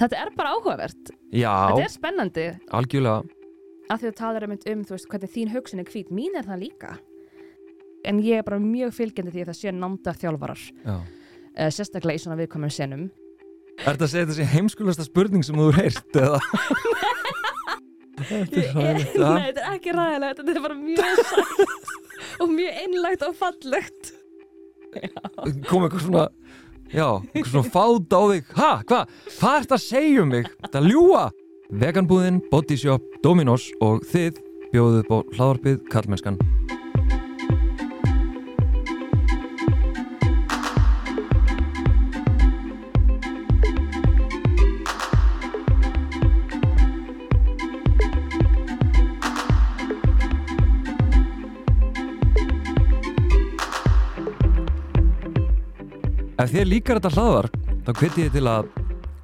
þetta er bara áhugavert. Já, þetta er spennandi. Algjörlega. Að því að er um, um veist, hvernig þín hugsun er hvít. Mín er það líka. En ég er bara mjög fylgjandi því að það sé námda þjálfarar. Já. uh, sérstaklega í svona viðkomum senum. Er þetta að segja þessi heimskulasta spurning sem þú heyrt eða? Þetta er hræðilegt, ja. Nei, þetta er ekki ræðilegt, þetta er bara mjög sætt og mjög einlægt og fallegt. Kom eitthvað svona já, eitthvað svona fát á þig. Ha, hvað, hvað ert að segja um mig? Þetta ljúa veganbúðin, bodyshop, dominos og þið bjóðuð bó hlaðarpið kallmennskan Ef þér líkar þetta hlaðar þá hviti ég til að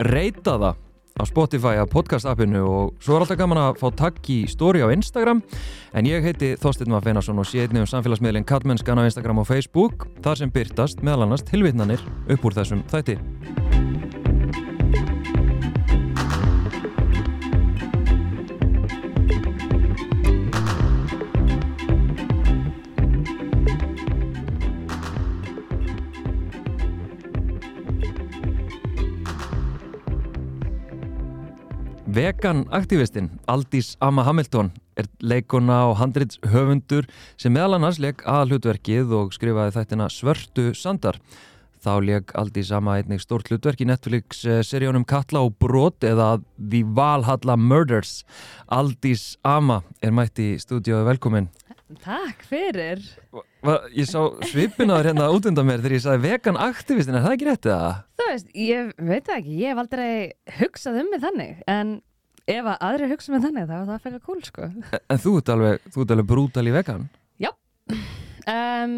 reyta það á Spotify að podcast appinu og svo er alltaf gaman að fá takk í story á Instagram. En ég heiti Þorsteinn Maff Einarsson og sé einnig um samfélagsmiðlinn Kallmennskan á Instagram og Facebook þar sem byrtast meðal annars tilvitnanir upp úr þessum þætti Vegan aktivistinn Aldís Amma Hamilton er leikona og handrits höfundur sem meðal annars leik aðalhutverkið og skrifaði þættina Svörtu Sandar. Þá leik Aldís Amma einnig stórt hlutverk í Netflix seríunum Katla og Brot eða The Valhalla Murders. Aldís Amma er mætt í stúdíóðu velkomin. Takk fyrir ég sá svipinaður hérna út undan mér þegar ég sagði vegan aktivistin, er það ekki réttið það? Þú veist, ég veit ekki, ég hef aldrei hugsað um mig þannig en ef að aðri hugsa mig þannig þá er það fyrir cool sko. En þú ert alveg, þú ert alveg brútal í vegan? um,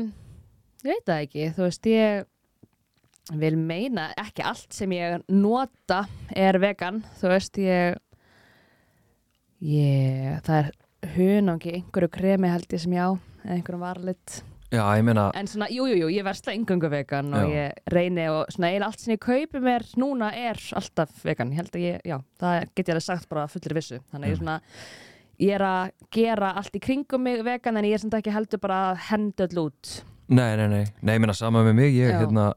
Ég veit það ekki, þú veist, ég vil meina ekki allt sem ég nota er vegan, þú veist, ég ég, það er hunangi einhverju kremi held ég sem ég á einhverjum varlit Já, ég meina, en svona, jú, jú, jú, ég versla yngöngu vegan og Já. ég reyni og svona eiginlega allt sem ég kaupi mér núna er alltaf vegan, ég held að ég, já, það get ég alveg sagt bara fullir vissu, þannig að ég Mm. svona ég er að gera allt í kringum mig vegan en ég er samt ekki heldur bara að henda öll út nei, nei, nei, nei, ég meina sama með mig, ég, Já. hérna,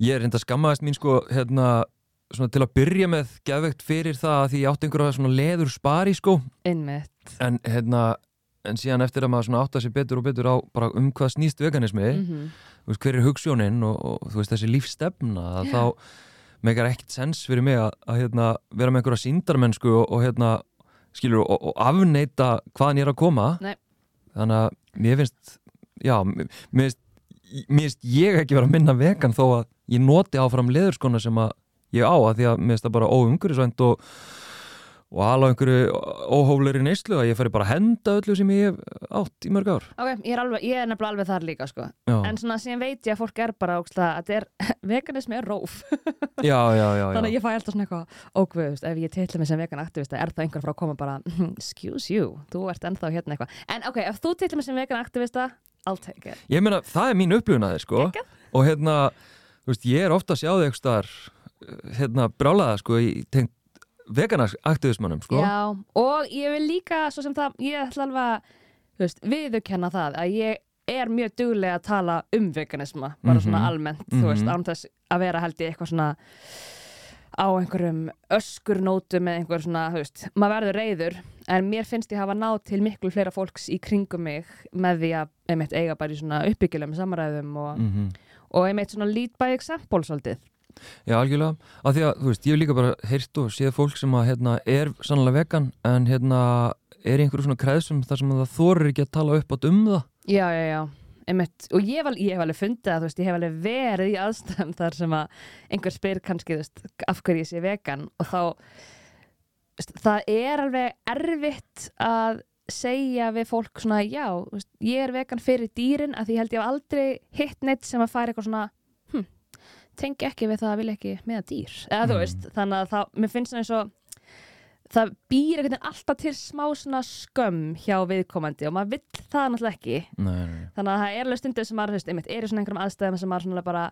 ég er hérna skammaðist mín sko, hérna, svona til að byrja með geðvegt fyrir það að því ég átti einhverja svona leður spari sko, innmitt, en hérna, en síðan eftir að maður svona átta sér betur og betur á bara um hvað snýst veganismi, mm þú veist, hver er hugssjónin og, og þú veist, þessi lífstefna, að þá meikar ekkert sens fyrir mig að, að hérna, vera með einhverja síndarmennsku og, og hérna, skilur, og, afneita hvaðan ég er að koma. Nei. þannig að mér finnst já, mér finnst mér finnst ég ekki vera að minna vegan þó að ég noti áfram leðurskona sem að ég á að því að mér finnst það bara óumhverjusvænt og, og alveg einhverju óhóflegri neyslu að ég færi bara að henda öllu sem ég hef átt í mörg ár. Ok, ég er, alveg, ég er nefnilega alveg þar líka sko, Já, en svona síðan veit ég að fólk er bara ókslega, að er, veganismi er róf. Já, já, já, þannig að ég fæ alltaf svona eitthvað ógvöðust, ef ég titla mig sem vegan aktivista er það einhver frá að koma bara, excuse you þú ert ennþá hérna eitthvað, en ok, ef þú titla mig sem vegan aktivista, I'll take it. Ég meina, það er mín upplifun að þið sko. Og hérna, þú veist, ég er ofta að sjá þig eitthvað staðar, hérna, brálaða sko í tengt veganaktivismannum sko Já, og ég vil líka svo sem það, ég ætla alveg að þú veist, viðurkenna það að ég er mjög duglega að tala um veganisma bara svona Mhm. almennt, þú veist, Mhm. án þess að vera held ég eitthvað svona á einhverjum öskurnótum eða einhver svona, þú veist, maður verður reyður en mér finnst ég hafa náð til miklu fleira fólks í kringum mig með því að einmitt eiga bara í svona uppbyggjulegum samræðum og, mm og einmitt svona lead by example svolítið Já, algjörlega, af því að, þú veist, ég hef líka bara heyrt og séð fólk sem að, hérna, er sannlega vegan, en hérna er í einhverju svona kreðsum þar sem það þorir ekki að tala upp átt um það. Já, já, já, einmitt. Og ég hef, alveg, ég hef alveg fundið að, þú veist, ég hef alveg verið í aðstæðum þar sem að einhver spyr kannski, þú veist, af hverju ég sé vegan. Og þá það er alveg erfitt að segja við fólk svona, já, þú veist, ég er vegan fyrir dýrin að því held ég hef aldrei hitt neitt sem að færa eitthvað svona tengi ekki við það að vilja ekki með dýr, eða þú Mm. veist þannig að það, mér finnst það eins og það býr einhvern veginn alltaf til smá svona skömm hjá viðkomandi og maður vill það náttúrulega ekki. Nei, nei, þannig að það er alveg stundir sem maður, þú veist, einmitt, er í svona einhverjum aðstæðum sem maður svona bara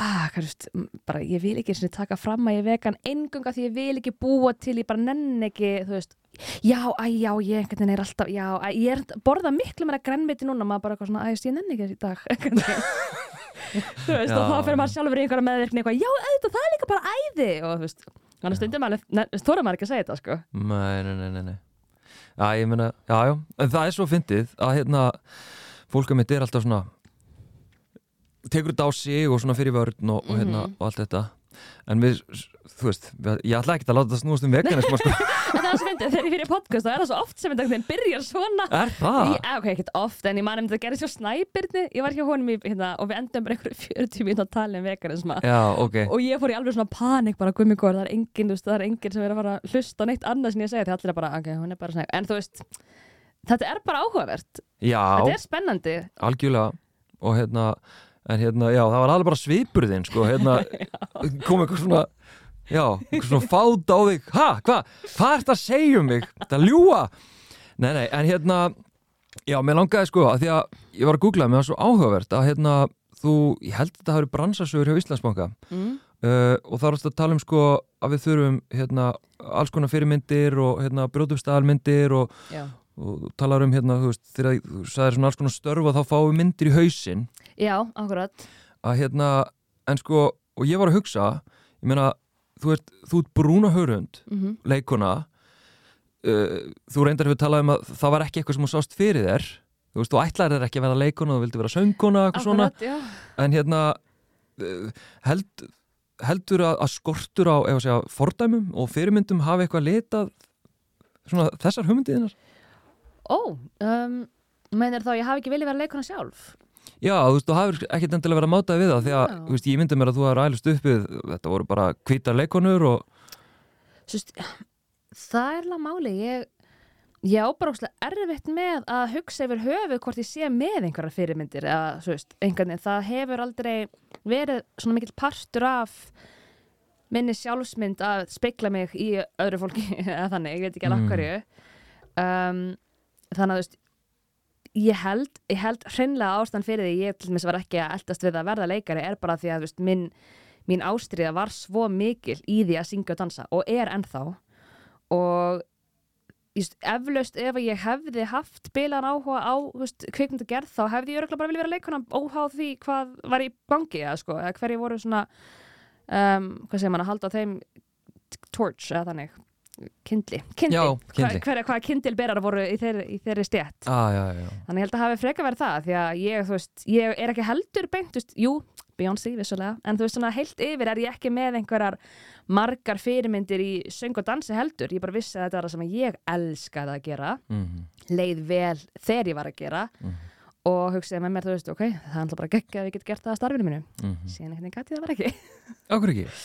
ah, hvað veist, bara ég vil ekki sinni, taka fram að ég vegan engunga því ég vil ekki búa til, ég bara nenn ekki þú veist, já, æ, já, ég einhvern veginn er alltaf, já, æ, ég er borða miklu meira grænmeti núna, maður bara eitthvað svona, æ, ég nenn ekki þessi dag. þú veist, og Já. þá fyrir maður sjálfur í einhverja meðvirkni eitthvað, já, auðvitað, það er líka bara æði og þú veist, þannig stundum maður þóra maður ekki að segja þetta, sko Nei, nei, nei, nei, nei. Já, ég meina, já, já, en það er svo fyndið að hérna, fólk að mitt er alltaf svona tekur þetta á sig og svona fyrir vörn og, og hérna, Mhm. og allt þetta en við, þú veist, ég ætla ekki að láta það snúast um veganism, sko, það er svo fyndið, þegar ég fyrir podcast þá er það svo oft sem þetta byrjar svona. Er það? Í, ok, ekkert oft, en ég man um þetta gerði svo snæbyrni ég var hjá honum í, hérna, og við endum bara einhverju 40 mínúti að tala um veganisma Já, ok, og ég fór í alveg svona panik bara gummi góður, það er enginn, þú veist, það er enginn sem er að fara að hlusta á neitt annað sem ég því allir er bara, ok, hún er bara en veist, þetta er bara áhugavert. Já, þetta er spennandi. Algjörlega. Og hérna, en hérna, já, það var alveg bara svipurðin, sko, hérna kom eitthvað svona já, eitthvað svona fát á þig. Ha, hvað, hvað ert að segja um mig? Þetta ljúa nei, nei, en hérna, já, mér langaði sko að því að ég var að googla, mér var svo áhugavert að hérna, þú, ég held að þetta hafi bransasögur hjá Íslandsbanka. Mm. uh, og þá er þetta að tala um sko að við þurfum, hérna, alls konar fyrirmyndir og hérna, brjótumstæðalmyndir og. Og þú talar um, hérna, þú veist, þegar þú sagðir svona alls konar störf og þá fáum við myndir í hausinn. Já, akkurat. Að hérna, en sko og ég var að hugsa, ég meina þú ert, þú ert brúna hörund mm leikona uh, þú reyndar hefur talað um að það var ekki eitthvað sem þú sást fyrir þér. Þú veist, þú ætlaðir þér ekki að vera leikona þú vildi vera söngkona, eitthvað svona. Já. En hérna uh, held, heldur að, að skortur á ef að segja, fordæmum og fyrirmyndum hafi eitthvað litað svona þessar hugmyndiðinar ó, um, meinir þá ég hafi ekki viljað vera leikona sjálf? Já, þú veist, þú hafur ekkert endilega verið að mátaði við það því að, þú veist, ég myndi mér að þú hafur ælust uppið, þetta voru bara hvítar leikonur og Sust, það er alveg máli ég, ég á bara óslega erfitt með að hugsa yfir höfuð hvort ég sé með einhverjar fyrirmyndir eða svo veist, einhvern veginn, það hefur aldrei verið svona mikill partur af minni sjálfsmynd að speikla mig í öðru fólki eða þannig, ég veit ekki alveg Mm. Þannig að þú veist ég held, ég held hreinlega ástand fyrir því ég til dæmis var ekki að eldast við að verða leikari er bara því að veist, minn mín ástriða var svo mikil í því að syngja og dansa og er ennþá. Og just, eflaust ef ég hefði haft bilan áhuga á kvikmyndu gerð þá hefði ég örgulega bara vilja vera leikona óháð því hvað var í gangi eða, sko, eða hverju voru svona um, hvað segir mann að halda á þeim torch eða þannig kindli, kindli, Já, kyndli. Hva, hvaða kindilberar voru í þeirri, í þeirri stjætt ah, já, já, já. Þannig ég held að hafi freka verið það því að ég, veist, ég er ekki heldur beint, veist, jú, Beyoncé vissulega, en þú veist svona heilt yfir er ég ekki með einhverjar margar fyrirmyndir í söng og dansi heldur, ég bara vissi að þetta var það sem ég elskaði að gera, Mm leið vel þegar ég var að gera Mhm. og hugsaði með mér, þú veist, ok, það er alltaf bara geggja að ég get gert það að starfinu mínu, -hmm. síðan veginn gæti það bara ekki. Akkur ekki?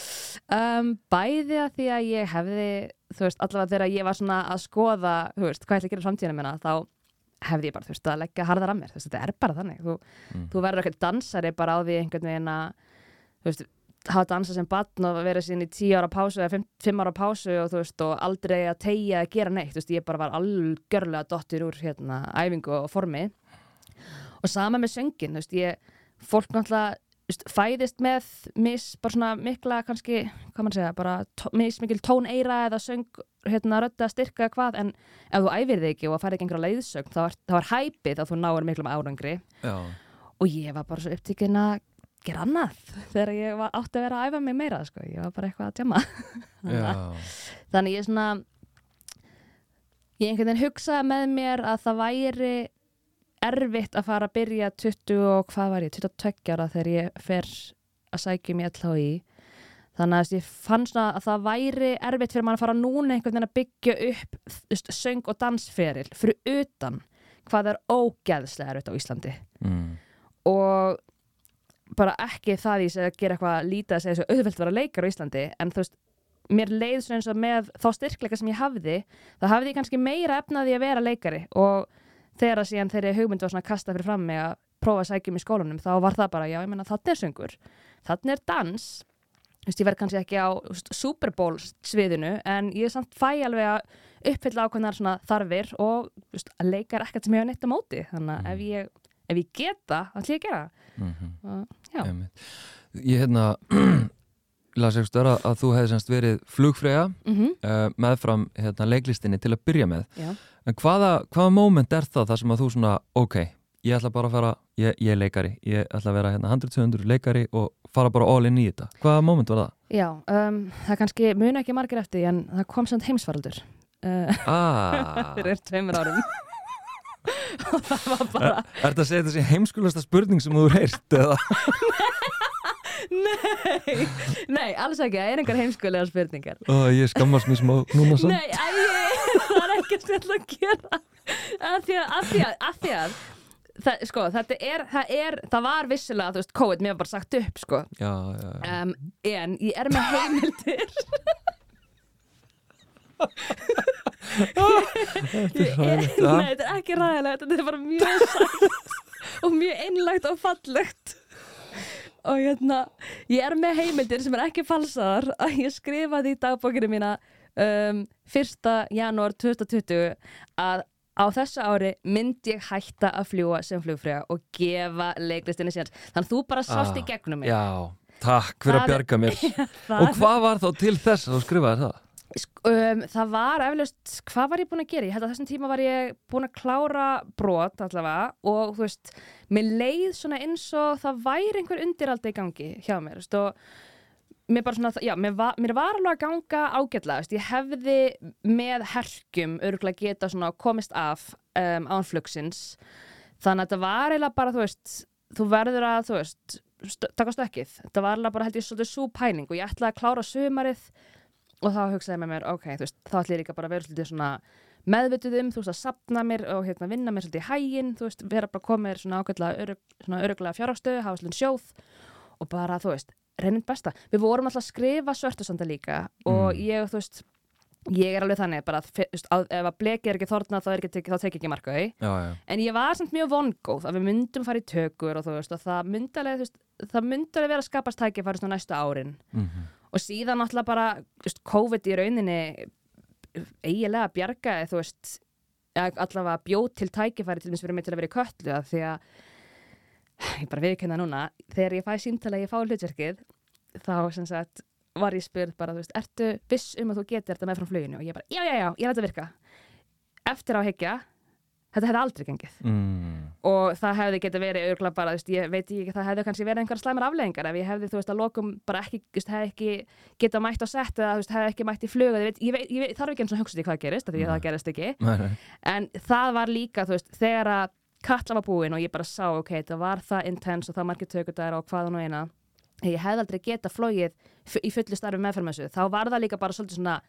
Um, bæði að því að ég hefði, þú veist, allavega þegar ég var svona að skoða, þú veist, hvað ég ætla að gera í framtíðinu minna, þá hefði ég bara, þú veist, að leggja harðar að mér, þú veist, þetta er bara þannig, þú, Mm. þú verður ekkert dansari bara á því einhvern veginn að, þú veist, hafa dansa sem batn og vera sín í tíu ára pásu eða fimm, fimm ára pásu og þú veist, og aldrei að tegja að gera neitt, þú veist, ég bara var algjörlega dottir úr, hérna, æfingu og formi. Og sama með söngin, þú veist, ég, fólk náttúrulega fæðist með mis, bara svona mikla kannski, hvað mann segja, bara tó, mis mikil tóneira eða söng hérna rödda styrka hvað, en ef þú æfir þig ekki og færði ekki einhverja leiðsögn, þá er, þá er hæpið að þú náir miklum árangri. Já, og ég var bara svo upptíkin að gera annað þegar ég var átti að vera að æfa mig meira sko. ég var bara eitthvað að tjama þannig ég svona ég einhvern veginn hugsaði með mér að það væri erfitt að fara að byrja 20 og hvað var ég, 22 ára þegar ég fer að sækja mér allá í þannig að ég fann svona að það væri erfitt fyrir mann að fara núna einhvern veginn að byggja upp veist, söng og dansferil fyrir utan hvað er ógeðslega erfitt á Íslandi mm. og bara ekki það í að gera eitthvað lítið að segja svo auðvelt að vera leikar á Íslandi en þú veist, mér leið svo eins og með þá styrkleika sem ég hafði þá hafði ég kannski meira efnaði að vera leikari og þegar að síðan ég hugmynd var svona kasta fyrir fram mig að prófa að sækja um í skólanum þá var það bara, já, ég menna, þarna er söngur þarna er dans þú veist, ég verð kannski ekki á Super Bowl sviðinu en ég samt fæ alveg að uppfylla ákveðnar svona þarfir og veist, að leika er ekkert sem ég hef neitt á móti þannig að ef ég, ef ég geta, þá ætlum ég að gera. Mm -hmm. og. Ég hérna las ekki störa að þú hefði semst verið flugfreyja mm uh, meðfram hérna, leiklistinni til að byrja með Já. En hvaða, hvaða moment er það þar sem að þú svona, ok, ég ætla bara að fara ég, ég er leikari, ég ætla að vera hérna 100-200 leikari og fara bara all in í þetta. Hvaða moment var það? Já, um, það kannski muna ekki margir eftir því, en það kom samt heimsfaraldur. Uh, Ah, fyrir tveimur árum. Og það var bara er þetta að segja þessi heimskulasta spurning sem þú er heyrt eða? nei, nei, alls ekki, það er engar heimskulega spurningar. Ó, ég skammast mér smá núna sann Nei, æ, það er ekki að gera að því að, að, því að, að, því að það, sko, þetta er, það er það var vissilega, þú veist, COVID, mér var bara sagt upp sko, Já, já, já. um, en ég er með heimildir Þetta er. Nei, þetta er ekki ræðilegt, þetta er bara mjög sætt og mjög einlægt og fallegt og hérna ég er með heimildir sem er ekki falsaðar að ég skrifaði í dagbókinu mína um, 1. janúar 2020 að á þessu ári myndi ég hætta að fljúa sem flugfrega og gefa leiklistinni síðan þannig að þú bara sást í Ah, gegnum mig Já, takk fyrir Það að bjarga mér Það- Og hvað var þá til þess að þú skrifaði það? Um, það var eflaust, hvað var ég búin að gera? Ég held að þessum tíma var ég búin að klára brot allavega og þú veist, mér leið svona eins og það væri einhver undiraldi í gangi hjá mér, þú veist, og mér bara svona, já, mér var, mér var alveg að ganga veist, ég hefði með herkjum örgulega geta svona komist af um, ánflugsins þannig að þetta var eiginlega bara, þú veist, þú verður að, þú veist, st taka stökkið, þetta var eiginlega bara held ég svolítið svo pæling og ég ætlaði að klára sumarið og þá hugsaði með mér, ok, þú veist, þá ætlum ég líka bara að vera svolítið svona meðvituð um, þú veist, að sapna mér og hérna vinna mér svolítið í hæginn, þú veist, vera bara komið svona svona öruglega fjárhástöðu, hafa svolítið sjóð og bara, þú veist, reynir besta. Við vorum alltaf að skrifa svörtusanda líka og Mm. ég, þú veist, ég er alveg þannig bara, að, veist, að, ef að bleki er ekki þorna þá, þá tek ég ekki marka já, En ég var samt mjög vongóð að við myndum fara í tökur og þú veist, og það myndi alveg, alveg vera að skapast tækifæri svona næstu árin mm og síðan náttúrulega bara þú veist, COVID í rauninni eiginlega bjargaði þú veist allavega bjóð til tækifæri til þess fyrir mig til að vera í köllu af því að ég bara viðkenna núna. Þegar ég fæ símtala að ég fá hlutverkið þá sem sagt var ég spurð bara, þú veist, ertu viss um að þú getur þetta með frá fluginu? Og ég bara, já, já, já, ég læt að virka. Eftir á að hyggja þetta hefði aldrei gengið. Mm. og það hefði geta verið örgulega bara, þú veist, ég veit ekki, það hefði kannski verið einhver slæmar afleggingar ef ég hefði, þú veist, að lokum bara ekki, þú veist, hefði ekki geta mætt á sett eða, þú veist, hefði ekki mætt í flug ég, veit, ég, ég veit, þarf ekki eins og hugsa því hvað gerist, því það gerist ekki. Nei, nei. en það var líka, þú veist, þegar að Katla var búin og ég bara sá, ok, það var það intense og það margir tökudar og hvað og eina. Ég hefði aldrei geta flóið í fullu starfi meðferðmessu, þá var það líka bara svolítið svona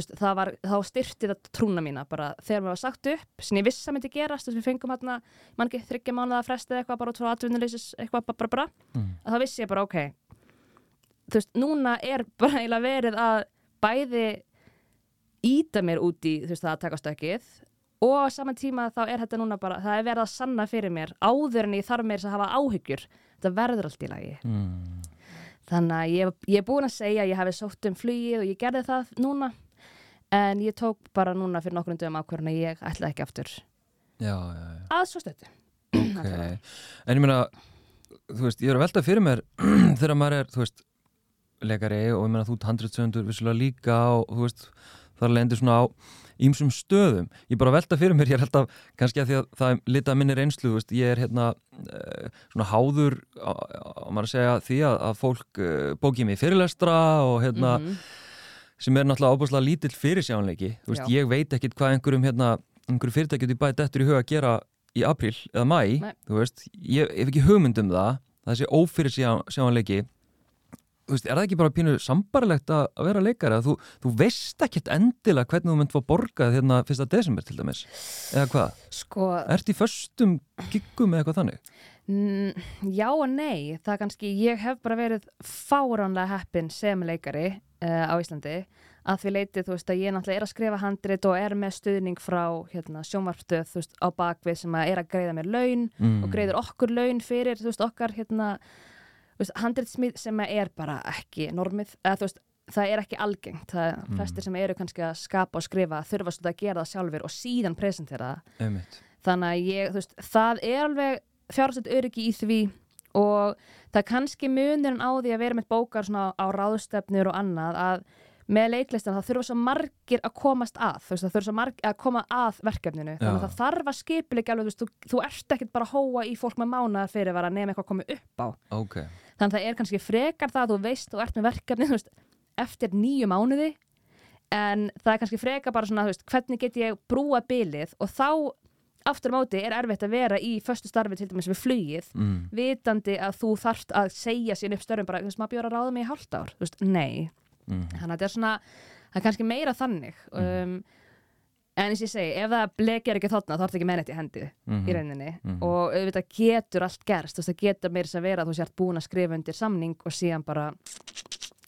það var, þá styrti það trúna mína. Bara þegar mér var sagt upp sem ég vissi að myndi gerast þess að við fengum hérna mann ekki þryggja mánuða frestið eitthvað bara út frá atvinnuleysis eitthvað bara, bara, bara. Mm. að þá vissi ég bara ok þú veist, núna er bara eiginlega verið að bæði íta mér út í þú veist, það að taka stökkið og saman tíma þá er þetta núna bara það er verið að sanna fyrir mér áður en ég þarf mér að hafa áhyggjur. Þetta verður allt í lagi. Mm. þannig að ég, ég er búin að segja að ég hafi sótt um flugið og ég gerði það núna. En ég tók bara núna fyrir nokkrum dögum ákvörðun að ég ætla ekki aftur. Já, já, já. Að svo stötu Ok, en ég meina þú veist, ég er að velta fyrir mér þegar maður er, þú veist leikari og ég meina þú ert handritsöndur vissulega líka og þú veist, það lendir svona á ímsum stöðum. Ég bara að velta fyrir mér, ég er alltaf kannski að því að það er lita minni reynslu, veist, ég er hérna uh, svona háður að segja því að, að fólk uh, bókið mig fyrirlestra og hérna Mhm. sem er náttúrulega ábúrslega lítill fyrirsjánleiki veist, ég veit ekkit hvað einhverjum hérna, einhverju fyrirtækjum í bæ dettur í huga að gera í apríl eða mæ, Nei. þú veist ég hef ekki hugmynd um það, það sé ófyrirsjánleiki veist, er það ekki bara pínu sambarlegt að, vera leikari? Að þú, þú veist ekkit endilega hvernig þú mynd fá borgað hérna fyrsta desember til dæmis, eða hvað? Sko, ert í föstum giggum eða eitthvað þannig? Mm, já og nei, það kannski, ég hef bara verið fáránlega heppin sem leikari uh, á Íslandi að því leiti, þú veist, að ég náttúrulega er að skrifa handrit og er með stuðning frá hérna, sjónvarpstöð, þú veist, á bakvið sem að er að greiða mér laun mm. og greiður okkur laun fyrir, þú veist, okkar hérna, handritsmið sem er bara ekki normið, eða þú veist, það er ekki algengt, það Mm. flestir sem eru kannski að skapa og skrifa þurfa svolítið að gera það sjálfur og síðan presentera það Einmitt. þannig að ég, þú veist, það er alveg fjárhastett öryggi í því og það er kannski munurinn á því að vera með bókar svona á ráðstefnur og annað að með leiklistan það þurfa svo margir að komast að þú veist það þurfa svo margir að koma að verkefninu. Þannig að það þarf að skipilega alveg þú, þú, ert ekkert bara að hóa í fólk með mánaðar fyrir að nema eitthvað að koma upp á. Ok, þannig að það er kannski frekar það að þú veist þú ert með verkefni veist, eftir nýju mánuði en það er kannski frekar bara svona veist, hvernig get ég brúa bilið? Og þá aftur móti er erfitt að vera í föstu starfi til dæmis við flugið mm. vitandi að þú þarft að segja sín upp störfum bara, þú veist, maður bjóra að ráða mig í hálft ár? Þú veist, nei, Mm. þannig að þetta er svona það er kannski meira þannig um, en eins og ég segi, ef það blekjar ekki þarna þá er þetta ekki mennett í hendi Mhm. í rauninni Mhm. og auðvitað getur allt gerst þú veist, það getur meira þess að vera að þú sért búin að skrifa undir samning og síðan bara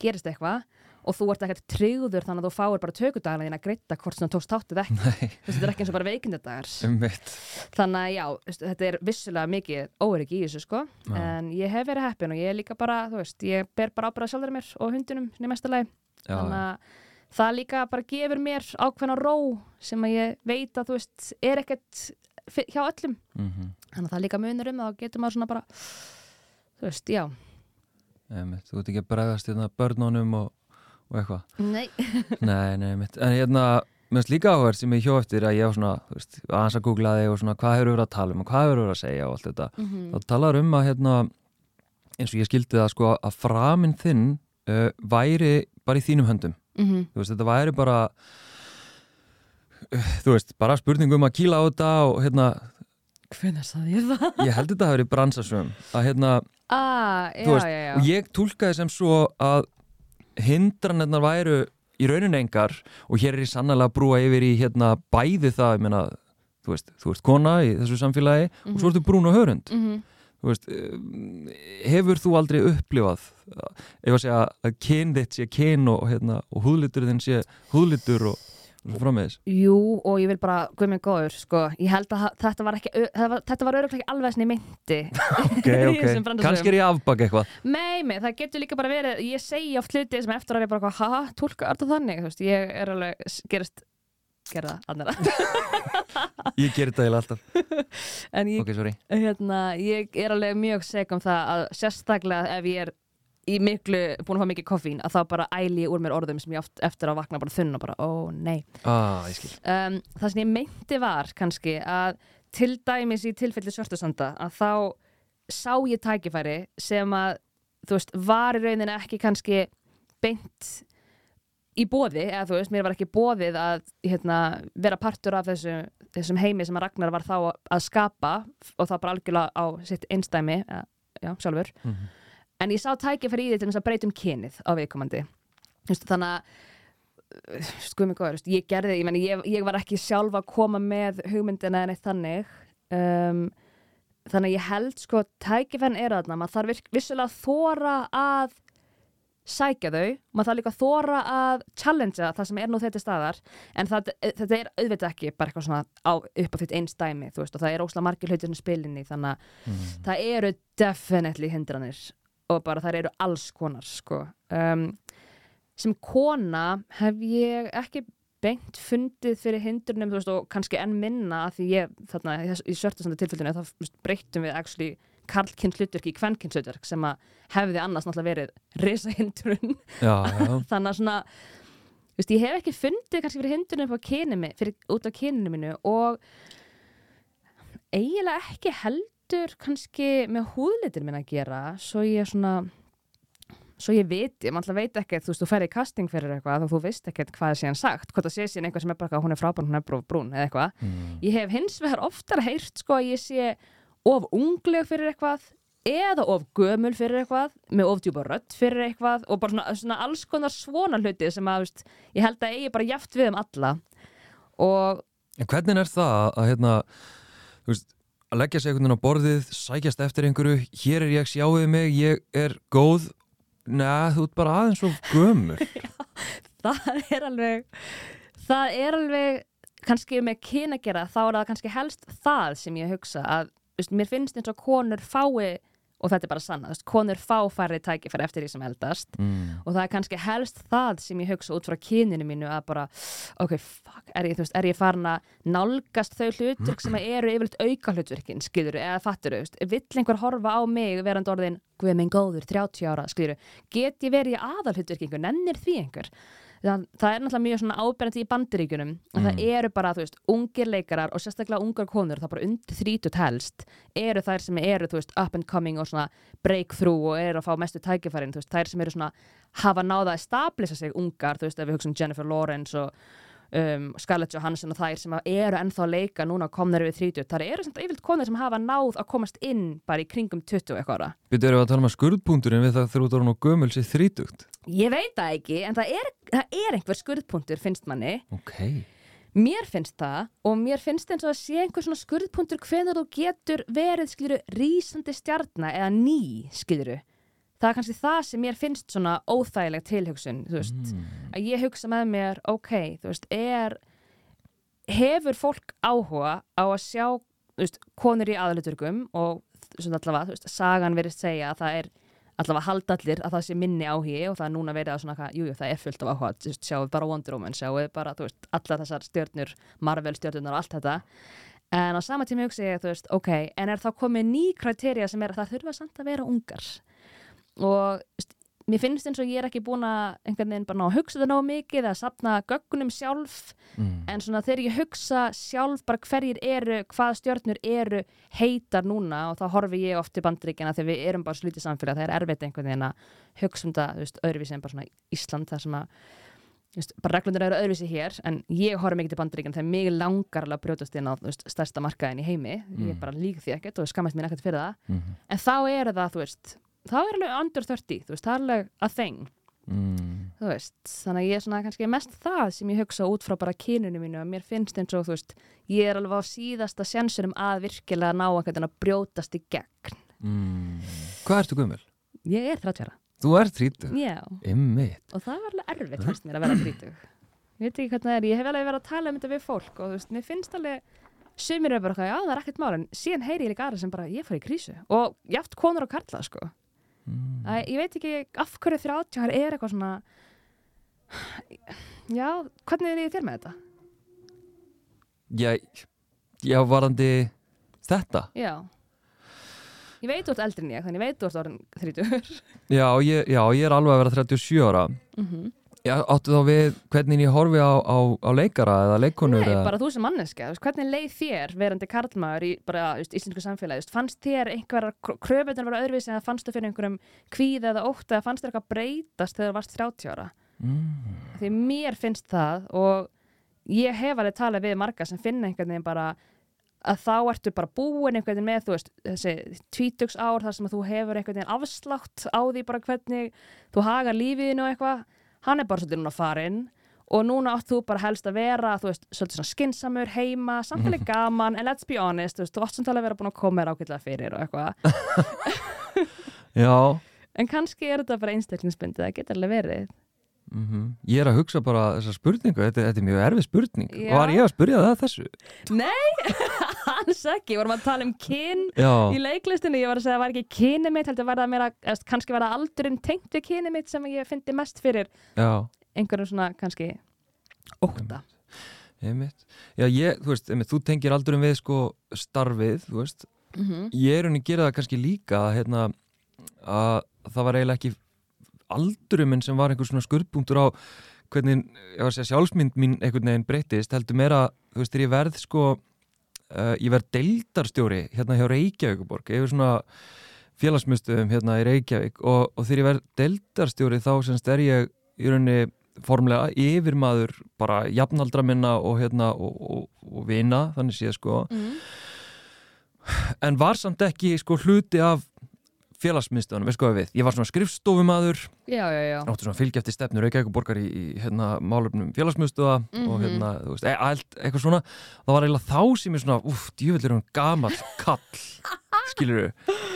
gerist eitthvað og þú ert ekkert tryggður þannig að þú fáir bara tökudagana að greita hvort þú tókst þáttið ekki. Þetta er ekki eins og bara veikindadagar. Ummitt þannig að já, þetta er vissulega mikið óryggi í þessu sko. Já. en ég hef verið heppin og ég er líka bara veist, ég ber bara ábyrða sjálfur mér og hundinum í þannig að það líka bara gefur mér ákveðna ró sem að ég veit að þú veist er ekkert hjá öllum. Mhm, þannig að það líka munur um og getur maður svona bara þú veist, já. Einmitt. Þú ert ekki að bregðast hérna börnunum og, og eitthvað Nei. Nei, nei, einmitt En hérna, mér finnst líka áhverð sem ég hjó eftir að ég var svona, þú veist, aðeins að googla þig og svona hvað hefur verið að tala um og hvað hefur verið að segja og allt þetta Mhm. þá talar um að hérna eins og ég skildi það sko að framinn þinn uh, væri bara í þínum höndum Mhm. þú veist, þetta væri bara uh, þú veist, bara spurning um að kýla á þetta og hérna, Hvenær saði ég það? ég held þetta hafi verið bransasum að hérna, Ah, já, veist, já, já. og ég tólkaði sem svo að hindranirnar væru í rauninni engar og hér er ég sannlega að brúa yfir í hérna bæði það, ég meina þú veist, þú veist kona í þessu samfélagi og svo ertu brún og hörund Mhm. þú veist, um, hefur þú aldrei upplifað ef að segja að kyn þitt sé kyn og, hérna, og húðlitur þinn sé húðlitur og, og framvegis Jú, og ég vil bara, guð minn góður, sko, ég held að þetta var ekki, þetta var, þetta var öruglega ekki alveg myndi. ok, Í þessum ok, brandasögum. kannski er ég afbak eitthvað Nei, nei, það getur líka bara verið, ég segi oft hluti sem eftir að ég bara, eitthvað, ha, tólka er það þannig, þú veist, ég er alveg, gerast, gera annara. ég gerir þetta eiginlega alltaf, ég, ok, sorry hérna, ég er alveg mjög seg um það að sérstaklega ef ég er í miklu, búin að fá mikið koffín, að þá bara æli ég úr mér orðum sem ég oft eftir að vakna bara þunn og bara, ó, nei. ah, um, það sem ég meinti var kannski að til dæmis í tilfelli svörtusanda að þá sá ég tækifæri sem að þú veist, var í rauninni ekki kannski beint í bóði, eða þú veist, mér var ekki bóðið að hérna, vera partur af þessu, þessum heimi sem að Ragnar var þá að skapa og það bara algjörlega á sitt einstæmi, eða, já, sjálfur Mhm. En ég sá tækifæri í því til þess að breyta um kynið á viðkomandi. Þannig að sko mig góður, ég gerði, ég, meni, ég, ég var ekki sjálf að koma með hugmyndina en eitt þannig um, þannig að ég held sko tækifærin er þarna, maður þarf virk, vissulega að þóra að sækja þau, maður þarf líka að þóra að challengea það sem er nú þetta staðar en það, þetta er auðvitað ekki bara eitthvað svona á, upp á þitt eins dæmi þú veist, og það er óslega margir hlutir sem spilinni þannig að Mhm. það eru definitely hindranir og bara þær eru alls konar sko. um, sem kona hef ég ekki beint fundið fyrir hindrunum þú veist, og kannski enn minna því ég þarna, í sörtasanda tilfellinu þá breyttum við actually karlkynns hlutverk í kvennkynns hlutverk sem að hefði annars náttúrulega verið já, já, þannig að svona veist, ég hef ekki fundið kannski fyrir á fyrir, út af kyninu mínu og eiginlega ekki heldur kannski með húðlitir minn að gera svo ég svona svo ég veit, ég alltaf veit ekkert þú veist, þú ferði í casting fyrir eitthvað og þú veist ekkert hvað er síðan sagt, hvort það sé síðan eitthvað sem er bara hún er frábæn, hún er brún, eða eitthvað mm. ég hef hins vegar oftar heyrt sko að ég sé of ungleg fyrir eitthvað eða of gömul fyrir eitthvað með of djúpa rödd fyrir eitthvað og bara svona, svona alls konar svona hluti sem að veist, ég held að eigi bara jaft við um alla og En hvernig er það að hérna, þú veist, að leggja sig einhvern veginn á borðið, sækjast eftir einhverju, hér er ég, sjáuði mig, ég er góð, neða, þú ert bara aðeins of gömur. það er alveg það er alveg kannski með kyn að gera þá er það kannski helst það sem ég hugsa að veist, mér finnst eins og konur fái og þetta er bara sanna, þú veist, konur fá færri tækifæri eftir því sem eldast mm. og það er kannski helst það sem ég hugsa út frá kyninu mínu að bara, ok, fuck, er ég, veist, er ég farin að nálgast þau hlutverk sem eru yfirleitt auka hlutverkin, skilur, eða fattur, vill einhver horfa á mig verand orðin, guð minn góður, 30 ára, skilur, get ég verið í aðal hlutverk einhver, nennir því einhver? Það, það er náttúrulega mjög svona áberandi í bandiríkunum Mm. það eru bara, þú veist, ungir leikarar og sérstaklega ungar konur, það bara undir þrítut helst, eru þær sem eru, þú veist, up and coming og svona breakthrough og eru að fá mestu tækifærin, þú veist, þær sem eru svona hafa náða að stablisa sig ungar, þú veist, ef við hugsaum Jennifer Lawrence og um, Scarlett Johansson og þær sem eru ennþá að leika núna komnir við þrítut, þar eru samt yfirleitt konur sem hafa náð að komast inn bara í kringum 20 og eitthvað ára. Við erum að tala um að skurðpunkturinn við það út ára nú gömul sér þrítugt Ég veit það ekki, en það er, það er einhver skurðpunktur, finnst manni. Ok Mér finnst það og mér finnst eins og að sé einhver svona skurðpunktur hvenar þú getur verið, skiluru, rísandi stjarnar eða ný, skiluru. Það er kannski það sem mér finnst svona óþægileg tilhugsun, þú veist, mm. að ég hugsa með mér, ok, þú veist, er, hefur fólk áhuga á að sjá, þú veist, konur í aðluturgum og svona allavega, þú veist, sagan verið segja að það er allavega haldallir að það sé minni áhugi og það er núna verið að svona, eitthvað, jú, það er fullt af áhuga, þú veist, sjáu bara Wonder Woman, sjáu bara, þú veist, alla þessar stjörnur, Marvel stjörnunar og allt þetta. En á sama tíma hugsa ég, þú veist, ok, en er þá komið ný kriterja sem er að það þurfa samt að vera ungar? Og mér finnst eins og ég er ekki búin að einhvern veginn bara ná að hugsa það nóg mikið eða sapna göggunum sjálf Mm. en svona þegar ég hugsa sjálf bara hverjir eru, hvað stjörnur eru heitar núna og þá horfi ég oft til bandaríkjana þegar við erum bara slutið samfélag það er erfitt einhvern veginn að hugsa um það öðruvísi en bara svona Ísland þar sem að veist, bara reglundur eru öðruvísi hér en ég horfi mikið til bandaríkjana þegar mig langar að brjótast inn á veist, stærsta markaðin í heimi ég Mm. bara lík því ekkert og skammast mér ekkert fyrir það Mm. en þá er það, þú veist þá er alveg under 30, þú veist, það er alveg a thing. Mm. þú veist, þannig að ég er svona kannski mest það sem ég hugsa út frá bara kynunum mínu að mér finnst eins og þú veist ég er alveg á síðasta sjansurum að virkilega ná að brjótast í gegn. Mm. Hvað ertu gömul? ég er 30 ára, Þú ert þrítug já. Ymmit og það var alveg erfitt fyrst mér að vera 30 ég veit ekki hvernig það er, ég hef alveg verið að tala um þetta við fólk og þú veist, mér finnst alveg sumir eru bara, já það er ekkert mál en síðan heyri ég líka aðra sem bara, ég fari í krísu. Og jáft konur og karla, sko mm. Æ, ég veit ekki af hverju 30 ára er eitthvað svona já, hvernig er þið þér með þetta? Já, já, varandi þetta Já Ég veit þú ert eldri en ég, þannig ég veit ert orðin 30 Já, ég, já, ég er alveg að vera 37 ára mm -hmm. Já, áttu þá við hvernig ég horfi á, á, á leikara eða leikonur Nei, eða... bara þú sem manneska, hvernig leið þér verandi karlmaður í bara just, íslensku samfélagi, veist, fannst þér einhverjar kröfunar vera öðruvísi eða fannst þú fyrir einhverjum kvíð eða ótt eða fannst þér eitthvað breytast þegar þú varst 30 ára? mm. Því mér finnst það og ég hef alveg talað við marga sem finna einhvern veginn bara að þá ertu bara búin einhvern veginn með þú veist, þessi tvítugs ár þar sem þú hefur einhvern veginn afslátt á því bara hvernig þú hagar lífiðinu og eitthvað hann er bara svolítið núna farinn og núna átt þú bara helst að vera þú veist, svolítið svona skinsamur heima samtalið gaman, en let's be honest þú veist, þú átt samt alveg að vera búin að koma þér ákveðlega fyrir og eitthvað, Já, en kannski er þetta bara einstaklingsbundið, það getur alveg verið mm ég er að hugsa bara þessa spurningu, þetta, þetta er mjög erfið spurning. Já. Var ég að spurja það að þessu? Nei, alls ekki, vorum að tala um kyn Já, í leiklistinu, ég var að segja að það var ekki kyni mitt, heldur var það meira, kannski var það aldurinn tengt við kyni mitt sem ég fyndi mest fyrir. Já, einhverjum svona kannski óta. ég, þú veist, einmitt, þú tengir aldurum við sko starfið, þú veist. Mm -hmm. Ég er unni að gera það kannski líka hérna, að það var eiginlega ekki aldurum minn sem var einhver svona skurðpunktur á hvernig, ég var að segja sjálfsmynd mín einhvern veginn breytist, heldur meira þú veist, þegar ég verð sko uh, ég verð deildarstjóri hérna hjá Reykjavíkuborg, er svona félagsmyndstöðum hérna í Reykjavík og, og þegar ég verð deildarstjóri þá semst er ég í rauninni formlega yfirmaður bara jafnaldra minna og hérna og, og, og vina, þannig séð sko Mm. en var samt ekki sko hluti af félagsmyndstöðunum, veist hvað við ég var svona skrifstofumadur, Já, já, já. áttu svona eftir stefnur Reykjavíkuborgar í, í hérna málefnum félagsmyndstöða og Mhm. hérna, þú veist, e eitthvað svona það var eiginlega þá sem ég svona, uff, djúvill er hún gamall kall skilur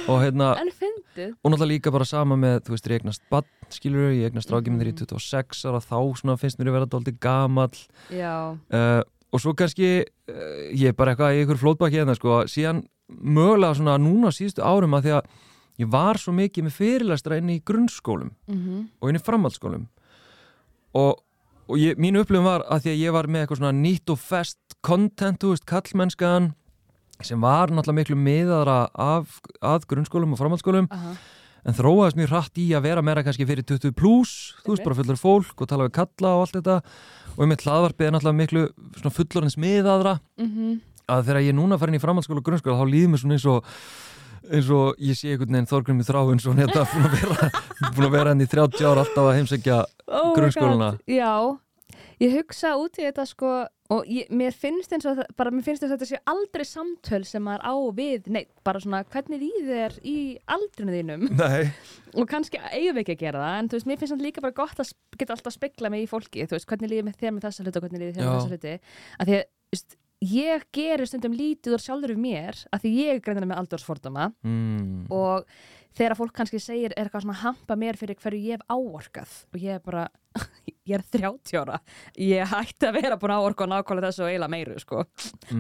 og hérna, og náttúrulega líka bara sama með, þú veist, ég eignast bann, skilur ég eignast minn þegar ég er 26 ára þá svona finnst mér að vera dálítið gamall Já. uh, og svo kannski uh, ég er bara eitthvað í ykkur flótbakki hérna sko, síðan mögulega svona núna síðustu árum að því að ég var svo mikið með fyrirlæstra inn í grunnskólum Mhm. og inn í framhaldsskólum og, og ég, mínu upplifum var að því að ég var með eitthvað svona nýtt og fest content, þú veist, kallmennskan sem var náttúrulega miklu miðaðra af, að grunnskólum og framhaldsskólum Aha. en þróaðist mjög hratt í að vera meira kannski fyrir 20 plus, þú veist, bara fullur fólk og tala við kalla og allt þetta og ég með hlaðvarpið er náttúrulega miklu svona fullorins miðaðra Mhm. að þegar ég núna farin í framhaldsskóla og grunnskóla þá líður mér svona eins og eins og ég sé einhvern veginn Þorgrymmi Þráins og þetta búin að vera vera henni í 30 ára alltaf að heimsækja Oh. God, Já, ég hugsa út í þetta sko og ég, mér finnst eins og bara mér finnst eins og þetta sé aldrei samtöl sem maður á við, nei, bara svona hvernig líður þér í aldrinu þínum? Nei, og kannski eigum við ekki að gera það en þú veist, mér finnst það líka bara gott að geta alltaf að spegla mig í fólki, þú veist, hvernig líður með þér með þessa hluti og hvernig líður þér með þessa hluti. Að því að, þú veist, ég gerir stundum lítið úr sjálfur mér að því ég er greinlega með aldursfordama mm. og þegar fólk kannski segir er eitthvað svona hampa mér fyrir hverju ég hef áorkað. Og ég er bara, ég er 30 ára. Ég hætti að vera búin að áorka og nákvæmlega þessu og eiginlega meiru sko.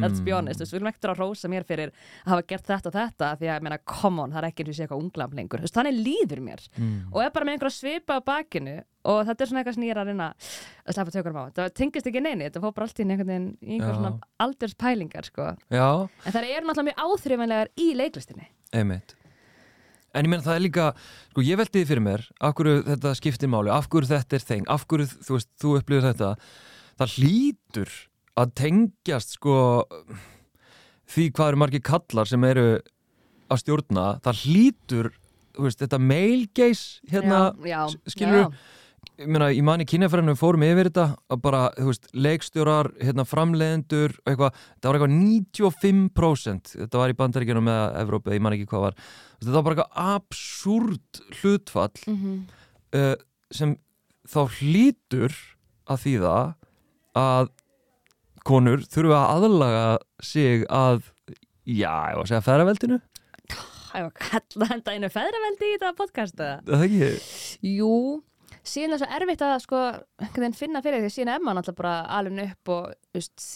Let's be honest, þú viljum ekkert að rósa mér fyrir að hafa gert þetta og þetta því að, ég meina, come on, það er ekki eins og sé eitthvað unglam lengur, þannig líður mér. Mm. og er bara með einhverja svipa á bakinu og þetta er svona eitthvað sem ég er að reyna að slappa tökur á, það tengist ekki neini þetta fór bara allt í einhvern veginn í einhver Já. svona aldurspælingar, sko. En það eru náttúrulega mjög áþrifanlegar í leiklistinni. Einmitt En ég meina það er líka, sko ég veldi því fyrir mér af hverju þetta skiptir máli, af hverju þetta er þeng, af hverju þú veist, þú upplifir þetta. Það hlýtur að tengjast sko því hvað eru margir kallar sem eru að stjórna, það hlýtur þú veist, þetta gaze hérna, já, já, skilurðu? já. ég meina, í manni kynjafræðinu við fórum yfir þetta að bara, þú veist, leikstjórar hérna, framleiðendur, eitthvað það var eitthvað 95% þetta var í bandaríkjunum með Evrópu, ég man ekki hvað var þetta var bara eitthvað absúrt hlutfall Mhm. uh, sem þá hlýtur að þýða að konur þurfa að aðlaga sig að já, ég var að segja ferraveldinu Það var kalla henda einu feðraveldi í þetta podcast eða? það ekki Jú, síðan er svo erfitt að sko, finna fyrir því síðan er maður náttúrulega bara alveg upp og just,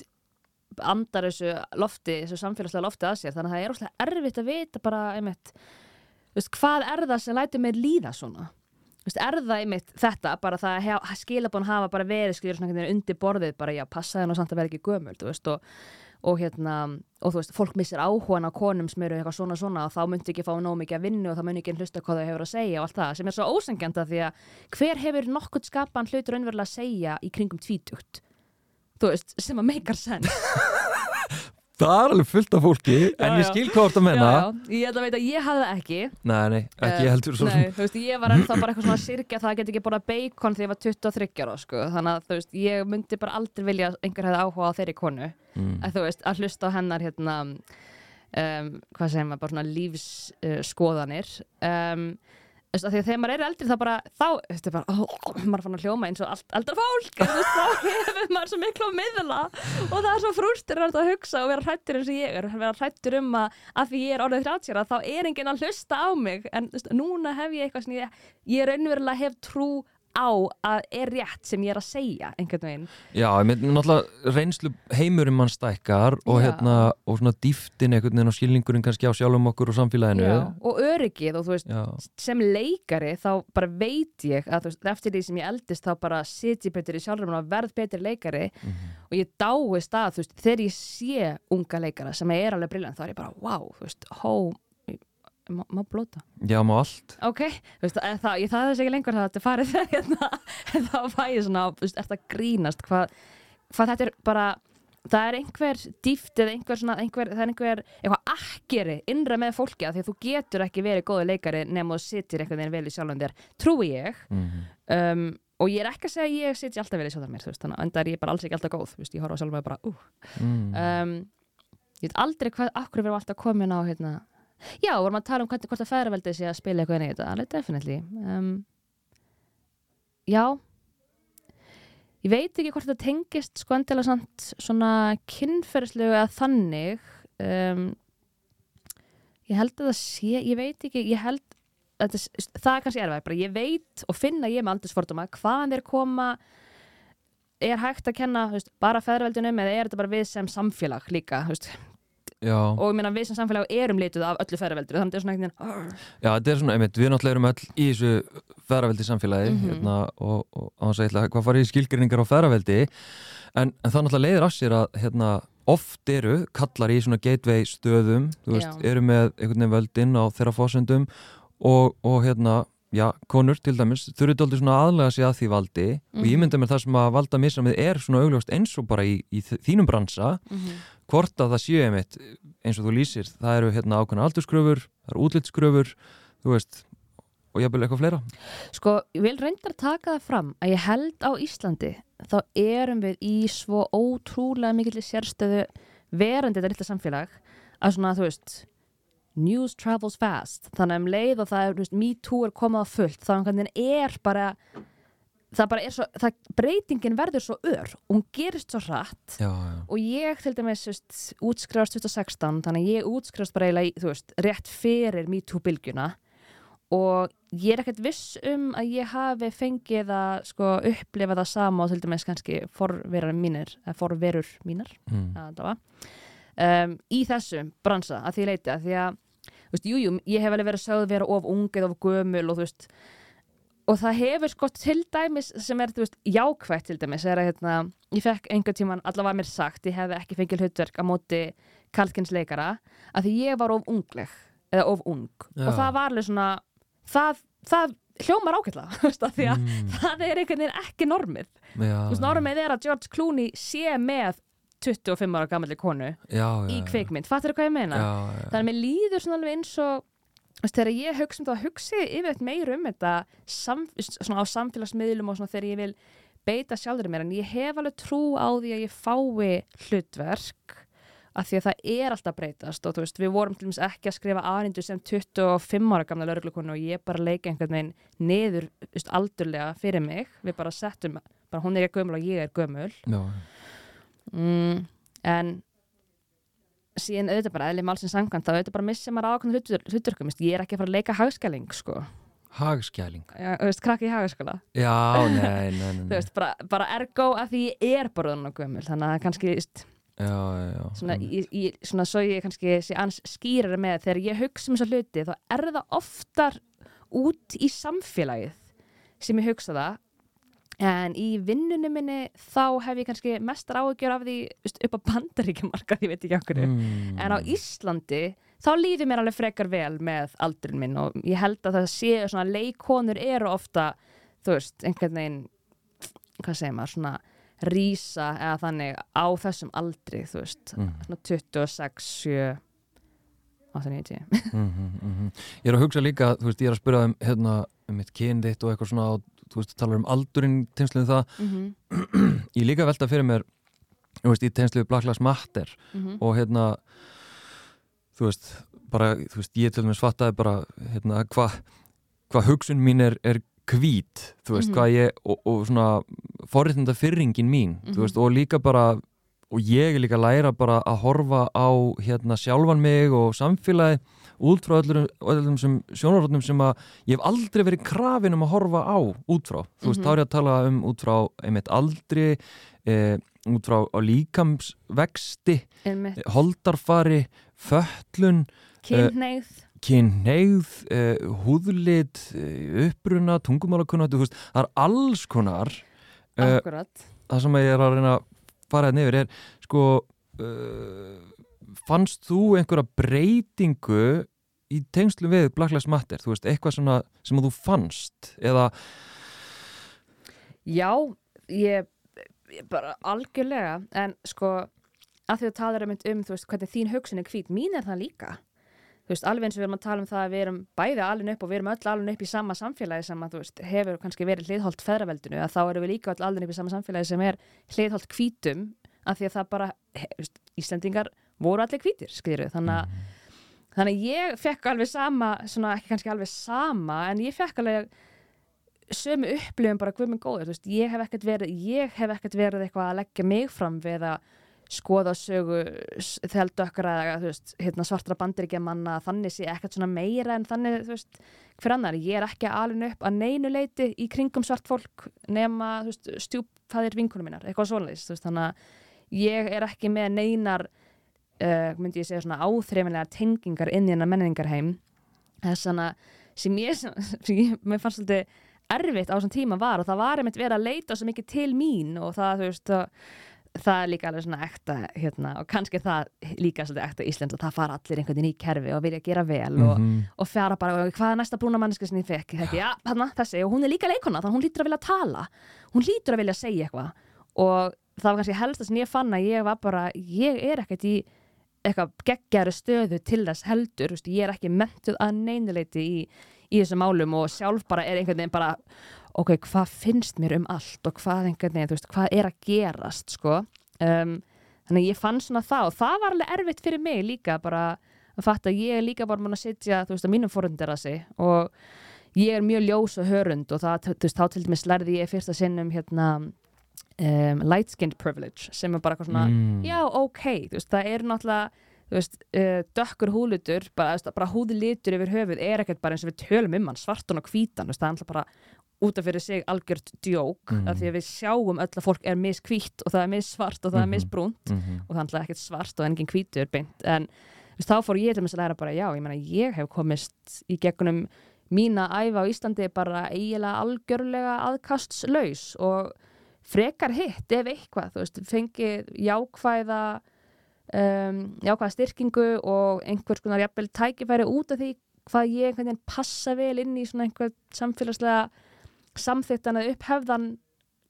andar þessu lofti, þessu samfélagslega lofti að sér. Þannig að það er óslega erfitt að vita bara einmitt, just, hvað er það sem lætur mér líða svona? Just, er það einmitt þetta, bara það að skilabón hafa bara verið undir borðið bara já, passaði nú samt að vera ekki gömul þú veist, og, og hérna og þú veist, fólk missir áhugan á konum sem eru eitthvað svona svona og þá myndi ekki fá nóg mikið að vinna og þá myndi ekki hlusta hvað þau hefur að segja og allt það sem er svo ósengjanda því að hver hefur nokkurt skapan hlutur önverulega að segja í kringum tvítugt? Þú veist, sem að make sense það er alveg fullt af fólki en ég skil ert að menna ég held að veit að ég hafði það ekki. Nei, nei, ekki Eh, heldur Nei, þú veist, ég var ennþá bara eitthvað svona sirkja það að geta ekki borða bacon þegar ég var 23 ára sko. þannig að þú veist, ég myndi bara aldrei vilja að einhver hefði áhuga á þeirri konu. Mm. að þú veist, að hlusta á hennar hérna um, hvað segir maður, bara svona lífsskoðanir. Uh, um, því að þegar maður er eldri þá bara þá, þú veist, bara, ó, maður er fann að hljóma eins og allt eldra fólk, þá hefur maður svo miklu að miðla og það er svo frústirrænt að hugsa og vera hrættur eins og ég er vera hrættur um að, að því ég er orðið 30 ára, þá er enginn að hlusta á mig. En veist, núna hef ég eitthvað sem ég, ég raunverulega hef trú á að er rétt sem ég er að segja einhvern veginn Já, náttúrulega reynslu heimurinn mann stækkar og hérna og svona dýftin einhvern veginn og skilningurinn kannski á sjálfum okkur og samfélaginu Já, og öryggið og þú veist Já. sem leikari þá bara veit ég að veist, eftir því sem ég eldist þá bara sit ég betur í sjálfur og verð betur leikari Mhm. og ég dáist að þú veist, þegar ég sé unga leikara sem er alveg brilljant þá er ég bara, wow, þú veist, hó má, má blóta Já, má allt ok, veist, eða það, ég það þess ekki lengur það að þetta farið þegar hérna, þá fæ ég svona, þú veist, það grínast hvað, hvað þetta er bara það er einhver dýft eða einhver svona, einhver, það er einhver, eitthvað akkeri innra með fólki að því að þú getur ekki verið góðu leikari nema þú sitir einhvern veginn vel í sjálfum þér, trúi ég mm. um, og ég er ekki að segja að ég sitji alltaf vel í sjálfum mér, þú veist, þannig að enda er ég bara alls ekki alltaf góð, þú veist, ég horfa sjálfum mér bara, uh, Mm. um, ég veit aldrei hvað, akkur við erum alltaf komin á hérna, já, vorum að tala um hvernig, hvort að færaveldið sé að spila eitthvað inn í þetta. Alveg definitely. Um, já. Ég veit ekki hvort þetta tengist sko endilega samt svona kynferðslegu eða þannig. Um, ég held að það sé ég veit ekki, ég held að það, það er kannski erfæð, ég veit og finna ég með aldursforduma hvaðan þeir koma er hægt að kenna veist, bara feðraveldunum eða er þetta bara við sem samfélag líka veist, já, og ég meina við sem samfélag erum lituð af öllu ferðaveldur þannig að þetta er svona einhvern veginn já, þetta er svona, einmitt, við náttúrulega erum öll í þessu ferraveldi samfélagi Mhm. hérna, og, og á þess að ætla hvað farið í skilgrinningar á ferraveldi en, en það náttúrulega leiðir af sér að hérna, oft eru kallar í svona gateway stöðum, veist, eru með einhvern veginn völdin á þeirra fósundum og, og hérna Já, konur til dæmis, þurfið dálítið svona aðlega sig að því valdi. Og ég Mhm. mynda mér það sem að valda misramið er svona augljóst eins og bara í, í þínum bransa hvort að það séu einmitt eins og þú lýsir, það eru hérna ákveðna aldurskröfur, það eru útlitskröfur þú veist, og jafnvel eitthvað fleira. Sko, ég vil reyndar taka það fram að ég held á Íslandi þá erum við í svo ótrúlega mikill sérstöðu verandi þetta lilla samfélag að svona, þú veist news travels fast. Þannig að um leið og það er, þú veist, me too er komið á fullt einhvern veginn er bara það bara er svo, það, breytingin verður svo ör og hún gerist svo hratt. Já, já, og ég til dæmis útskrifast 2016 þannig að ég útskrifast bara eiginlega þú veist, rétt fyrir MeToo-bylgjuna. Og ég er ekkert viss um að ég hafi fengið að sko, upplifa það sama og til dæmis kannski forverar mínir, eða forverur mínar mm. að það var um, í þessum bransa að því leiti að því að, þú veist, jújú, jú, ég hef alveg verið sögð vera of ung eða of gömul og þú veist og það hefur sko til dæmis sem er, þú veist, jákvætt til dæmis er að hérna, ég fekk einhvern tíman allavega mér sagt, ég hef ekki fengið hlutverk á móti kalkinsleikara að því ég var of ungleg eða of ung Já. og það var alveg svona það, það hljómar að því að Mm. það er einhvern veginn ekki normið já, þú veist, normið er að George Clooney sé með 25 ára gammalli konu já, já, í já. kvikmynd, fattur þú hvað ég meina? já, þannig að mér líður svona alveg eins og þegar ég hugsa um það hugsi yfir meir um þetta sam, á samfélagsmiðlum og svona þegar ég vil beita sjálfur mér en ég hef alveg trú á því að ég fái hlutverk af því að það er alltaf að breytast. Og þú veist, við vorum til dæmis ekki að skrifa aðrindu sem 25 ára gamla lauruglukonu og ég bara leika einhvern veginn niður þú veist, aldurlega fyrir mig. Við bara settum, bara hún er ekki gömul og ég er gömul. Mm, en síðan auðvitað bara eðli málsins samkvæmt þá auðvitað bara missið maður ákveðin hlutur, hluturkum ég er ekki að fara að leika hagskæling sko. hagskæling. Já, þú veist, krakki í hagaskóla. Já, nei, nei, nei, þú veist, bara, bara ergo að því ég er bara þannig gömul þannig að kannski veist, já, já, svona, í, í, svona svo ég kannski sé ans skýrari með þegar ég hugsa um þessa hluti þá er það oftar út í samfélagið sem ég hugsa það en í vinnunni minni þá hef ég kannski mestar áhugjör af því upp á bandaríkjumarka, ég veit ekki okkur Mm. en á Íslandi þá líður mér alveg frekar vel með aldrin minn og ég held að það séu svona leikonur eru ofta þú veist, einhvern veginn hvað segir maður, svona rísa eða þannig á þessum aldri þú veist, Mm. svona 26, 7 8, 9, 10 Mhm, mhm. Ég er að hugsa líka, þú veist, ég er að spyrja um, hérna, um mitt kyn þitt og eitthvað svona og þú veist, talar um aldurinn tengslum það mm -hmm. ég líka velta fyrir mér þú veist, í við Black Lives Matter Mhm. og hérna þú veist, bara, þú veist, ég til dæmis fattaði bara, hérna, hvað hva hugsun mín er, er hvít, þú veist, Mhm. hvað ég og, og svona forréttinda fyrringin mín, Mhm. þú veist, og líka bara og ég líka læra bara að horfa á hérna sjálfan mig og samfélagi út frá öllum, öllum sem sjónarhóttnum sem að ég hef aldrei verið krafin um að horfa á út frá, þú veist, Mhm. þá er ég að tala um út frá einmitt aldri e, út frá líkamsvexti Einmitt. holdarfari, föllun kynneigð kynneigð, e, húðlit e, uppruna, veist, það er alls konar e, akkurat það sem ég er að reyna að fara hérna yfir er sko fannst þú einhverja breytingu í tengslu við Black Lives Matter, þú veist, eitthvað svona sem að þú fannst eða? Já, ég, ég bara algjörlega, en sko að því að tala um, um þú veist, hvernig þín hugsun er hvít, mín er það líka. Þú veist, alveg eins og við erum að tala um það að við erum bæði alveg upp og við erum öll alveg upp í sama samfélagi sem að, þú veist, hefur kannski verið hliðholt feðraveldinu, að þá erum við líka öll alveg upp í sama samfélagi sem er hliðholt hvítum af því að það bara, he, veist, Íslendingar voru allir hvítir, skriðu, þannig að Þannig að ég fekk alveg sama, svona ekki kannski alveg sama, en ég fekk alveg sömu upplifum bara hvað minn góður, veist, ég hef ekkert verið, verið eitthvað að leggja mig fram við að skoða sögu þeldökkar eða, þú veist, hérna svartra bandiríkja manna, þannig sé ekkert svona meira en þannig, veist, hver annar, ég er ekki alveg upp að neinu leiti í kringum svart fólk nema, stjúpfæðir vinkunum minnar, eitthvað veist, þannig að ég er ekki með neinar uh, myndi ég segja svona áþreifinlega tengingar inn í hennar menningarheim. Er svona sem ég, sem ég mér fannst svolítið erfitt á þessum tíma var og það var einmitt verið að leita svo mikið til mín og það, þú veist, það er líka alveg svona ekta hérna, og kannski það líka svolítið ekta Ísland og það fara allir einhvern veginn í kerfi og vilja gera vel og, Mhm. og fjara bara, og hvað er næsta brúna manneska sem ég fekk, þetta, já, þarna, þessi. Og hún er líka leikona, þannig hún lítur að vilja tala. Hún lítur að vilja segja eitthvað. Og það var kannski helsta sem ég fann að ég var bara, ég er ekkert í eitthvað geggjari stöðu til þess heldur, veist, ég er ekki mentuð að neynuleiti í, í þessum málum og sjálf bara er einhvern veginn bara ok, hvað finnst mér um allt og hvað einhvern veginn, þú veist, hvað er að gerast sko, um, þannig ég fann svona það og það var alveg erfitt fyrir mig líka bara að fatta að ég er líka bara múin að sitja, þú veist, að mínum forundirasi og ég er mjög ljós og hörund og það, þú veist, þá til dæmis lærði ég fyrsta sinn um hérna um, light skinned privilege sem er bara eitthvað svona, Mm. já, ok veist, það er náttúrulega veist, uh, dökkur húlutur bara, bara húðlitur yfir höfuð er ekkert bara eins og við tölum um hann, svartan og hvítan veist, það er alltaf bara út af fyrir sig algjört djók, Mhm. af því að við sjáum öll að fólk er miskvítt og það er missvart og það Mhm. er missbrúnt Mhm. og það er alltaf ekkert svart og engin hvítur beint, en veist, þá fór ég til að læra bara, já, ég meina, ég hef komist í gegnum mína æfa á Íslandi bara eiginlega algjörlega aðkastslaus og frekar hitt ef eitthvað, þú veist, fengið jákvæða um, jákvæða styrkingu og einhvers konar jafnvel tækifæri út af því hvað ég einhvern veginn passa vel inn í svona einhver samfélagslega samþyktan að upphefðan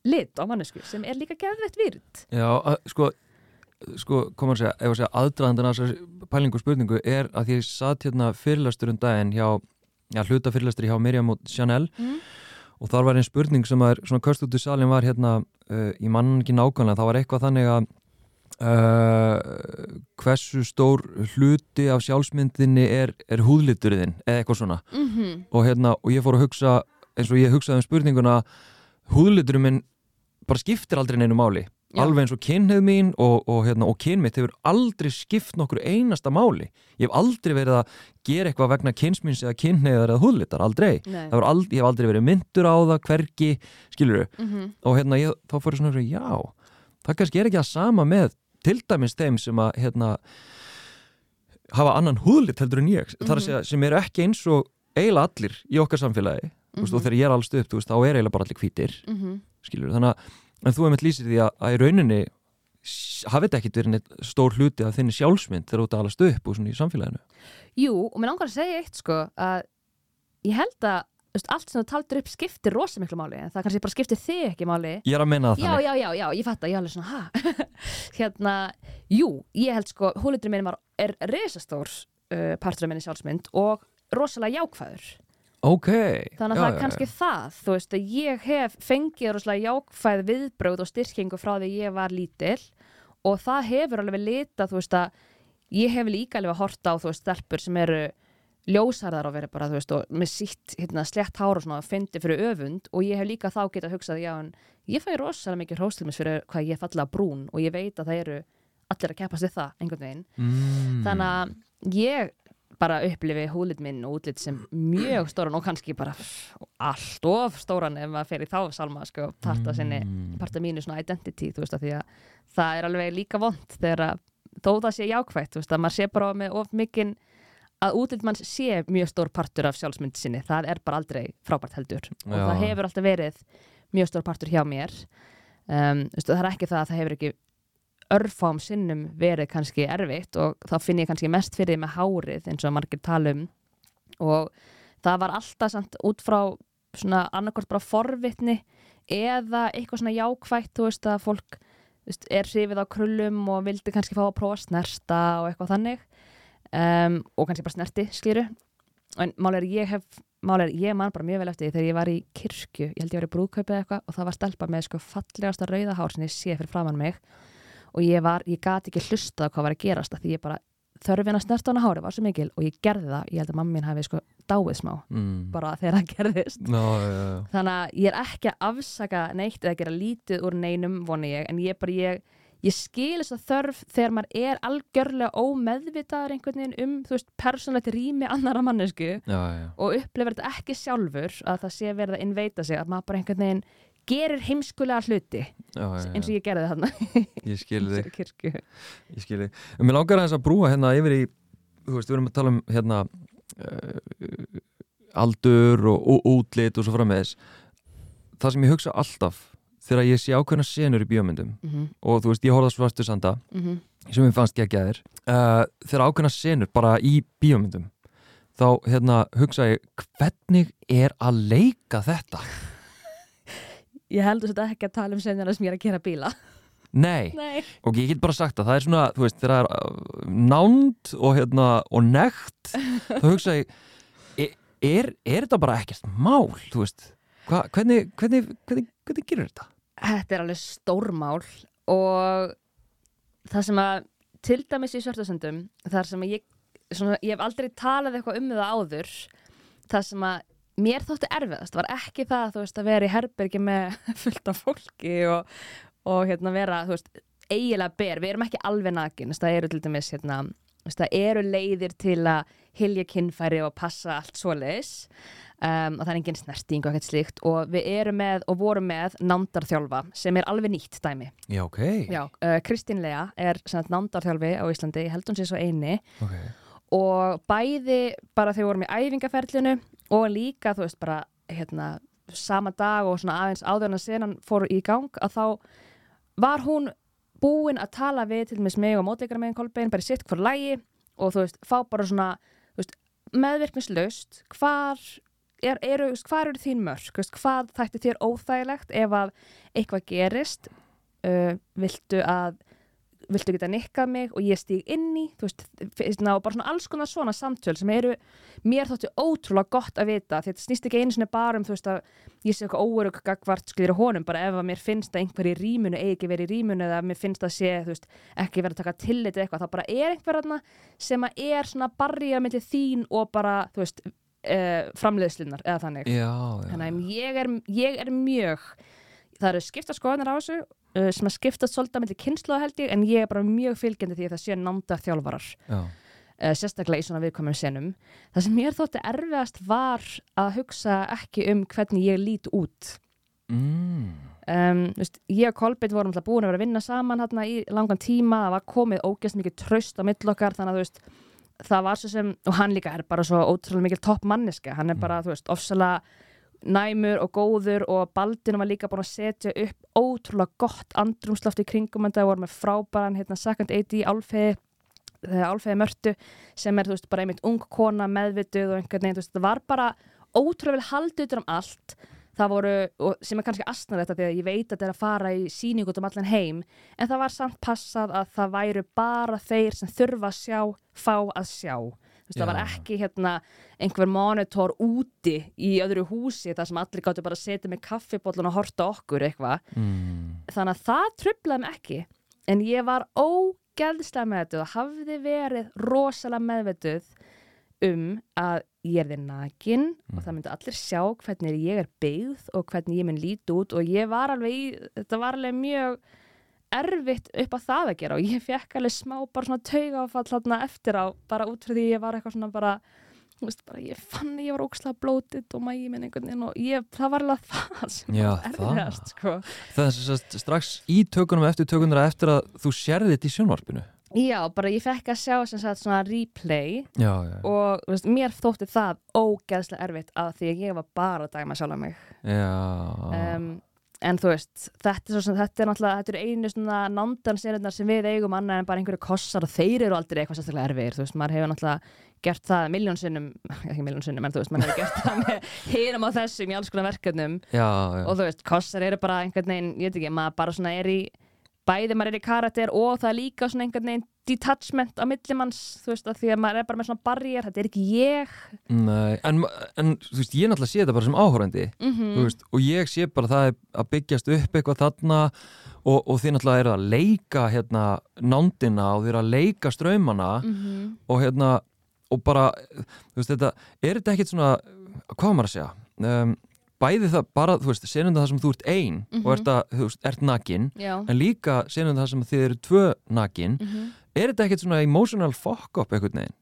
lit á mannesku sem er líka geðvett virð Já, að, sko sko, koma að segja, ef að segja aðdraðandan að þessari pælingu spurningu er að ég satt hérna fyrirlastur um daginn hjá, já, hluta fyrirlastur hjá Mirjam og Chanel mm. Og þar var einn spurning sem er svona köst út í salin var hérna, uh, ég mann ekki nákvæmlega það var eitthvað þannig að uh, hversu stór hluti af sjálfsmyndinni er, er húðliturinn eða eitthvað svona Mm -hmm. og, hérna, og ég fór að hugsa eins og ég hugsaði um spurninguna húðliturinn minn bara skiptir aldrei neinu máli Já. alveg eins og kynneið mín og, og, hérna, og kyn mitt hefur aldrei skipt nokkur einasta máli ég hef aldrei verið að gera eitthvað vegna kynsmins eða kynneiðar eða húðlitar, aldrei Nei. Það var ald, ég hef aldrei verið myndur á það, hvergi, skilur Mm -hmm. og hérna ég, þá fór ég svona já, það kannski er ekki að sama með til dæmis þeim sem að hérna hafa annan húðlit heldur en ég, mm þar að Mhm. segja sem eru ekki eins og eiginlega allir í okkar samfélagi, þú veist, og þegar ég er alls upp, þú veist, þá er eiginlega bara allir hvítir, Mm -hmm. skilur þannig að, en þú hefði lýsir því að, að í rauninni s- hafi þetta ekkit verið neitt stór hluti að þinni sjálfsmynd þegar þú ert að alast upp og svona í samfélaginu. Jú, og mér langar að segja eitt sko að ég held að veist, allt sem þú taldur upp skiptir rosa miklu máli en það kannski bara skiptir þig ekki máli Ég er að menna það Já, þannig. já, já, já, ég fatt að ég alveg svona, ha hérna, jú, ég held sko húliturinn minn er resastór uh, partur af minni sjálfsmynd og rosalega jákvæður Ok. þannig að já, það já, er kannski það þú veist að ég hef fengið rosalega jákvæð viðbröð og styrkingu frá því ég var lítil og það hefur alveg litað þú veist að ég hef líka alveg að horta á þú veist stelpur sem eru ljósarðar og verið bara þú veist og með sitt hérna, slett hár og svona fyndi fyrir öfund og ég hef líka þá getað hugsað já en ég fæ rosalega mikið hróstilmis fyrir hvað ég fallega brún og ég veit að það eru allir að keppast við það einhvern veginn Mm. þannig að ég bara upplifi húlit minn og útlit sem mjög stóran og kannski bara allt of stóran ef maður fer í þá salma sko, parta sinni, Mm. parta mínu svona identity, veist að því að það er alveg líka vond þegar að þó það sé jákvætt, þú veist að maður sé bara með of mikinn að útlit manns sé mjög stór partur af sjálfsmynd sinni það er bara aldrei frábært heldur og Já. það hefur alltaf verið mjög stór partur hjá mér um, það er ekki það að það hefur ekki örfám sinnum verið kannski erfitt og þá finn ég kannski mest fyrir með hárið eins og margir tala um. Og það var alltaf samt út frá svona annarkort bara forvitni eða eitthvað svona jákvætt þú veist að fólk veist, er hrifið á krullum og vildi kannski fá að prófa að snerta og eitthvað þannig. Um, og kannski bara snerti skýru en mál er ég hef mál er ég man bara mjög vel eftir því þegar ég var í kirkju ég held ég var í brúðkaupið eða eitthvað og það var stelpa með sko fallegasta rauðahár sem ég sé fyrir framann mig og ég var, ég gati ekki hlustað á hvað var að gerast því ég bara þörfin að snerta hana hári var svo mikil og ég gerði það, ég held að mamma mín hafi sko dáið smá Mm. bara þegar það gerðist Já, já, já. þannig að ég er ekki að afsaka neitt eða gera lítið úr neinum voni ég en ég bara, ég, ég skil þess að þörf þegar maður er algjörlega ómeðvitaður einhvern veginn um, þú veist, persónlegt rými annara mannesku já, já. og upplifir þetta ekki sjálfur að það sé verið að innveita sig að maður bara einhvern veginn gerir heimskulega hluti já, já, eins og ég gerði þarna ég skil þig í kirkju Ég skilji. En mér langar að brúa hérna yfir í, þú veist, við erum að tala um hérna uh, aldur og, og útlit og svo frammeðis. Það sem ég hugsa alltaf þegar ég sé ákveðna senur í bíómyndum mm -hmm. og þú veist, ég horfði á svartu sanda sem ég fannst geggjaðir uh, þegar ákveðna senur bara í bíómyndum þá hérna hugsa ég hvernig er að leika þetta? Ég heldur þetta ekki að tala um senjana sem ég er að gera bíla. Nei, Nei. Og ég get bara sagt að það er svona, þú veist, þegar það er uh, nánd og hérna og nekt, þá hugsa ég e- er, er þetta bara ekkert mál, þú veist? Hva, hvernig, hvernig, hvernig, hvernig gerir þetta? Þetta er alveg stórmál og það sem að til dæmis í svörtusöndum þar sem að ég, svona, ég hef aldrei talað eitthvað um það áður það sem að mér þótti erfiðast var ekki það þú veist að vera í herbergi með fullt af fólki og, og hérna vera þú veist eiginlega ber, við erum ekki alveg nakin það eru til dæmis hérna það eru leiðir til að hilja kinnfæri og passa allt svoleiðis um, og það er engin snerting og ekkert slíkt. Og við erum með og vorum með nándarþjálfa sem er alveg nýtt dæmi. Já, ok, Já, uh, Kristín Lea er nándarþjálfi á Íslandi, ég held hún sé svo eini. Ok. Og bæði bara þegar við vorum í æfingaferlinu og líka þú veist bara hérna sama dag og svona aðeins áður en að senan fór í gang að þá var hún búin að tala við til dæmis mig og mótleikara meginn Kolbein bara sitt hvort lægi og þú veist fá bara svona veist, meðvirknislaust hvar er, eru, hvar eru þín mörg veist, hvað þætti þér óþægilegt ef að eitthvað gerist? Uh, viltu að viltu geta nikkað mig? Og ég stíg inn í veist, ná, bara svona alls konar svona samtöl sem eru, mér þóttu ótrúlega gott að vita, því þetta snýst ekki einu sinni bara um þú veist að ég sé eitthvað óörug gagvart skriður honum, bara ef að mér finnst að einhver í rýmunu eigi ekki verið í rýmunu eða mér finnst að sé, veist, ekki verið að taka tillit eða eitthvað, þá bara er einhver aðna sem að er svona barriða mellir þín og bara, þú veist, uh, framleiðslunar eða þannig. Já, já, þannig að ég er, ég er mjög það eru skipta skoðanar á þessu uh, sem að skipta svolítið með kynslu held ég en ég er bara mjög fylgjandi því að það sé námda þjálfarar. Já, uh, sérstaklega í svona viðkomum senum. Það sem mér þótti erfiðast var að hugsa ekki um hvernig ég lít út. Mm. um, veist, ég og Kolbeitt vorum alltaf búin að vera að vinna saman hérna í langan tíma. Það var komið ógeðst mikið traust á mill okkar þannig að þú veist það var svo sem, og hann líka er bara svo ótrúlega mikil topp manneska, hann er bara, þú veist, ofsalega næmur og góður og Baldin var líka búin að setja upp ótrúlega gott andrumsloft í kringum en það voru með frábæran hérna, second AD álfeði álfeði mörtu sem er þú veist bara einmitt ung kona meðvituð og einhvern veginn veist það var bara ótrúlega vel haldið um allt. Það voru, sem er kannski astnar þetta því að ég veit að þetta er að fara í síning út um allan heim en það var samt passað að það væru bara þeir sem þurfa að sjá fá að sjá Þú veist, það var ekki hérna einhver monitor úti í öðru húsi þar sem allir gáttu bara að setja með kaffibóllun og horta okkur eitthvað. Mm. þannig að það trublaði mig ekki. En ég var ógeðslega meðvituð og hafði verið rosalega meðvituð um að ég er þið nakin og það myndi allir sjá hvernig ég er byggð og hvernig ég minn lít út. Og ég var alveg í, þetta var alveg mjög erfitt upp á það að gera og ég fekk alveg smá bara svona tauga áfall þarna eftir á bara út frá því ég var eitthvað svona bara veist, bara ég fann að ég var ókslega blótið og mægi minn einhvern veginn og ég, það var alveg það sem Já, var erfiðast sko. Það er sagt strax í tökunum eftir tökunar eftir að þú sérði þetta í sjónvarpinu Já, bara ég fekk að sjá sem sagt svona replay Já, já, og veist, mér þótti það ógeðslega erfitt að því að ég var bara að dæma sjálf mig já. um, en þú veist, þetta er, sem, þetta er náttúrulega þetta er einu svona nándanserinnar sem við eigum annað en bara einhverju kossar og þeir eru aldrei eitthvað sérstaklega erfiðir, þú veist, maður hefur náttúrulega gert það miljón sinnum, ekki miljón sinnum en þú veist, maður hefur gert það með hinum á þessum í alls konar verkefnum já, já. og þú veist, kossar eru bara einhvern veginn, ég veit ekki, maður bara svona er í bæði maður er í karakter og það er líka svona einhvern veginn detachment á millimanns, þú veist, að því að maður er bara með svona barrier, þetta er ekki ég. Nei, en, en þú veist, ég náttúrulega sé þetta bara sem áhórandi mm þú veist, og ég sé bara það að byggjast upp eitthvað þarna og, og þið náttúrulega eru að leika hérna nándina og þið eru að leika ströymana Mhm. og hérna og bara, þú veist, þetta er þetta ekkit svona, hvað maður að segja? Um, bæði það bara, þú veist senum það sem þú ert ein Mhm. og ert, að, veist, ert nakin Já. en líka senum það sem þið eru tvö nakin mm er þetta ekkit svona emotional fuck up einhvern veginn?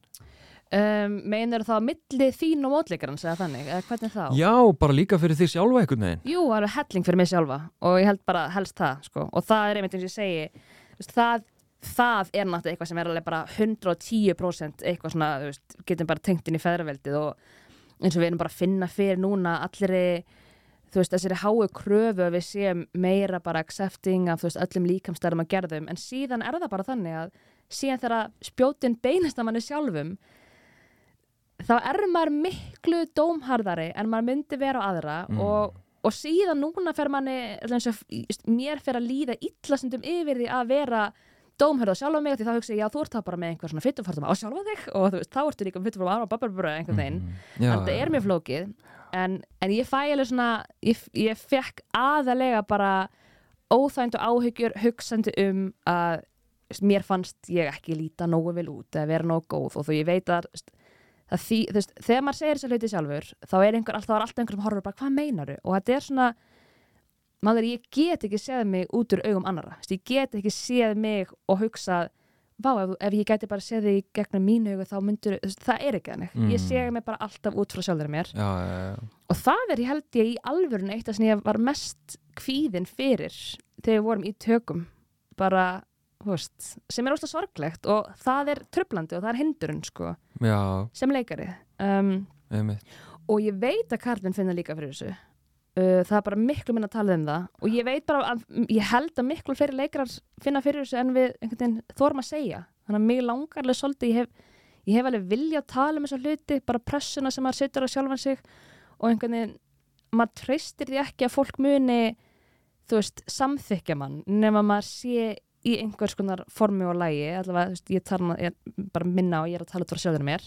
um, meinar þá milli þín og mótleikarans eða þannig, eða hvernig þá? Já, bara líka fyrir því sjálfa einhvern veginn Jú, það er helling fyrir mig sjálfa og ég held bara helst það sko. og það er einmitt eins og ég segi það, það er náttúrulega eitthvað sem er alveg bara 110% eitthvað svona, veist, getum bara tengt inn í feðraveldið og eins og við erum bara að finna fyrir núna allir þú veist, þessari háu kröfu að við séum meira bara accepting af veist, öllum líkamstæðum að gerðum en síðan er það bara þannig að síðan þegar spjótin beinast að manni sjálfum þá er maður miklu dómharðari en maður myndi vera á aðra Mm. og, og síðan núna fer manni mér fer að líða illasundum yfir því að vera dómharð á sjálfa mig því þá hugsa ég, já þú ert það bara með einhver svona fytufórtum á sjálfa þig og þú veist, þá ertu líka fytufórtum á babarbúra einhvern veginn Mhm. Já, en það er mjög flókið en, en ég fæ alveg svona ég, ég fekk aðalega bara óþægnd og áhyggjur hugsandi um að mér fannst ég ekki líta nógu vel út eða vera nógu góð og þú ég veit að það því, þú veist, þegar maður segir þessa hluti sjálfur þá er einhver, alltaf, alltaf einhver sem horfur bara hvað meinaru og þetta er svona maður, ég get ekki séð mig út úr augum annara, Þú veist, ég get ekki séð mig og hugsað vá, ef, ef ég gæti bara séð þig gegnum mínu augu þá myndur, veist, það er ekki þannig. Mm. ég sé mig bara alltaf út frá sjálfur mér. Já, já, já. og það er, ég held ég, í alvörun eitt sem ég var mest kvíðin fyrir þegar við vorum í tökum. Bara, veist sem er óslega sorglegt og það er tröflandi og það er hindurinn, sko, sem leikari. Um, og ég veit að Karlinn finna líka fyrir þessu. Uh, það er bara miklu minna að tala um það. Og ég veit bara að ég held að miklu fleiri leikarar finna fyrir þessu en við veginn þórum að segja. Þannig að mig langar alveg svolítið ég hef, ég hef alveg vilja að tala um þessa hluti bara pressuna sem maður setur á sjálfan sig. Og einhvern veginn maður treystir því ekki að fólk muni þú veist, samþykja mann nema maður sé í einhvers konar formi og lægi allavega, veist, ég, tala, ég bara minna og ég er að tala út frá sjálfur mér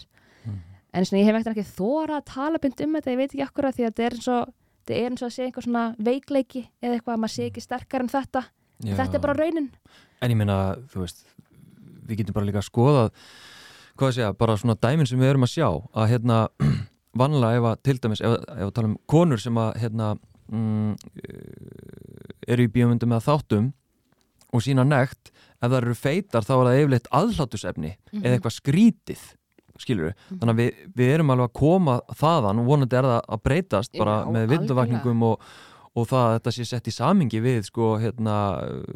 Mhm. en svona, ég hef ekkert ekki þóra að tala bynd um þetta, ég veit ekki akkur að því að þetta er eins og þetta er eins og að sé einhver svona veikleiki eða eitthvað að maður sé ekki sterkar en þetta Já. þetta er bara raunin En ég meina, þú veist, við getum bara líka að skoða, hvað að segja, bara svona dæmin sem við erum að sjá, að hérna, vanlega ef að, til dæmis, ef, ef að tala um konur sem að, hérna, mm, eh, eru í bíómyndum eða þáttum og sína nekt, ef það eru feitar þá er það yfirleitt aðhlátusefni eða eitthvað skrítið, skilur við. Mhm. Þannig að við, við erum alveg að koma þaðan og vonandi er það að breytast bara Já, með vildavakningum og, og það að þetta sé sett í samingi við sko, hérna,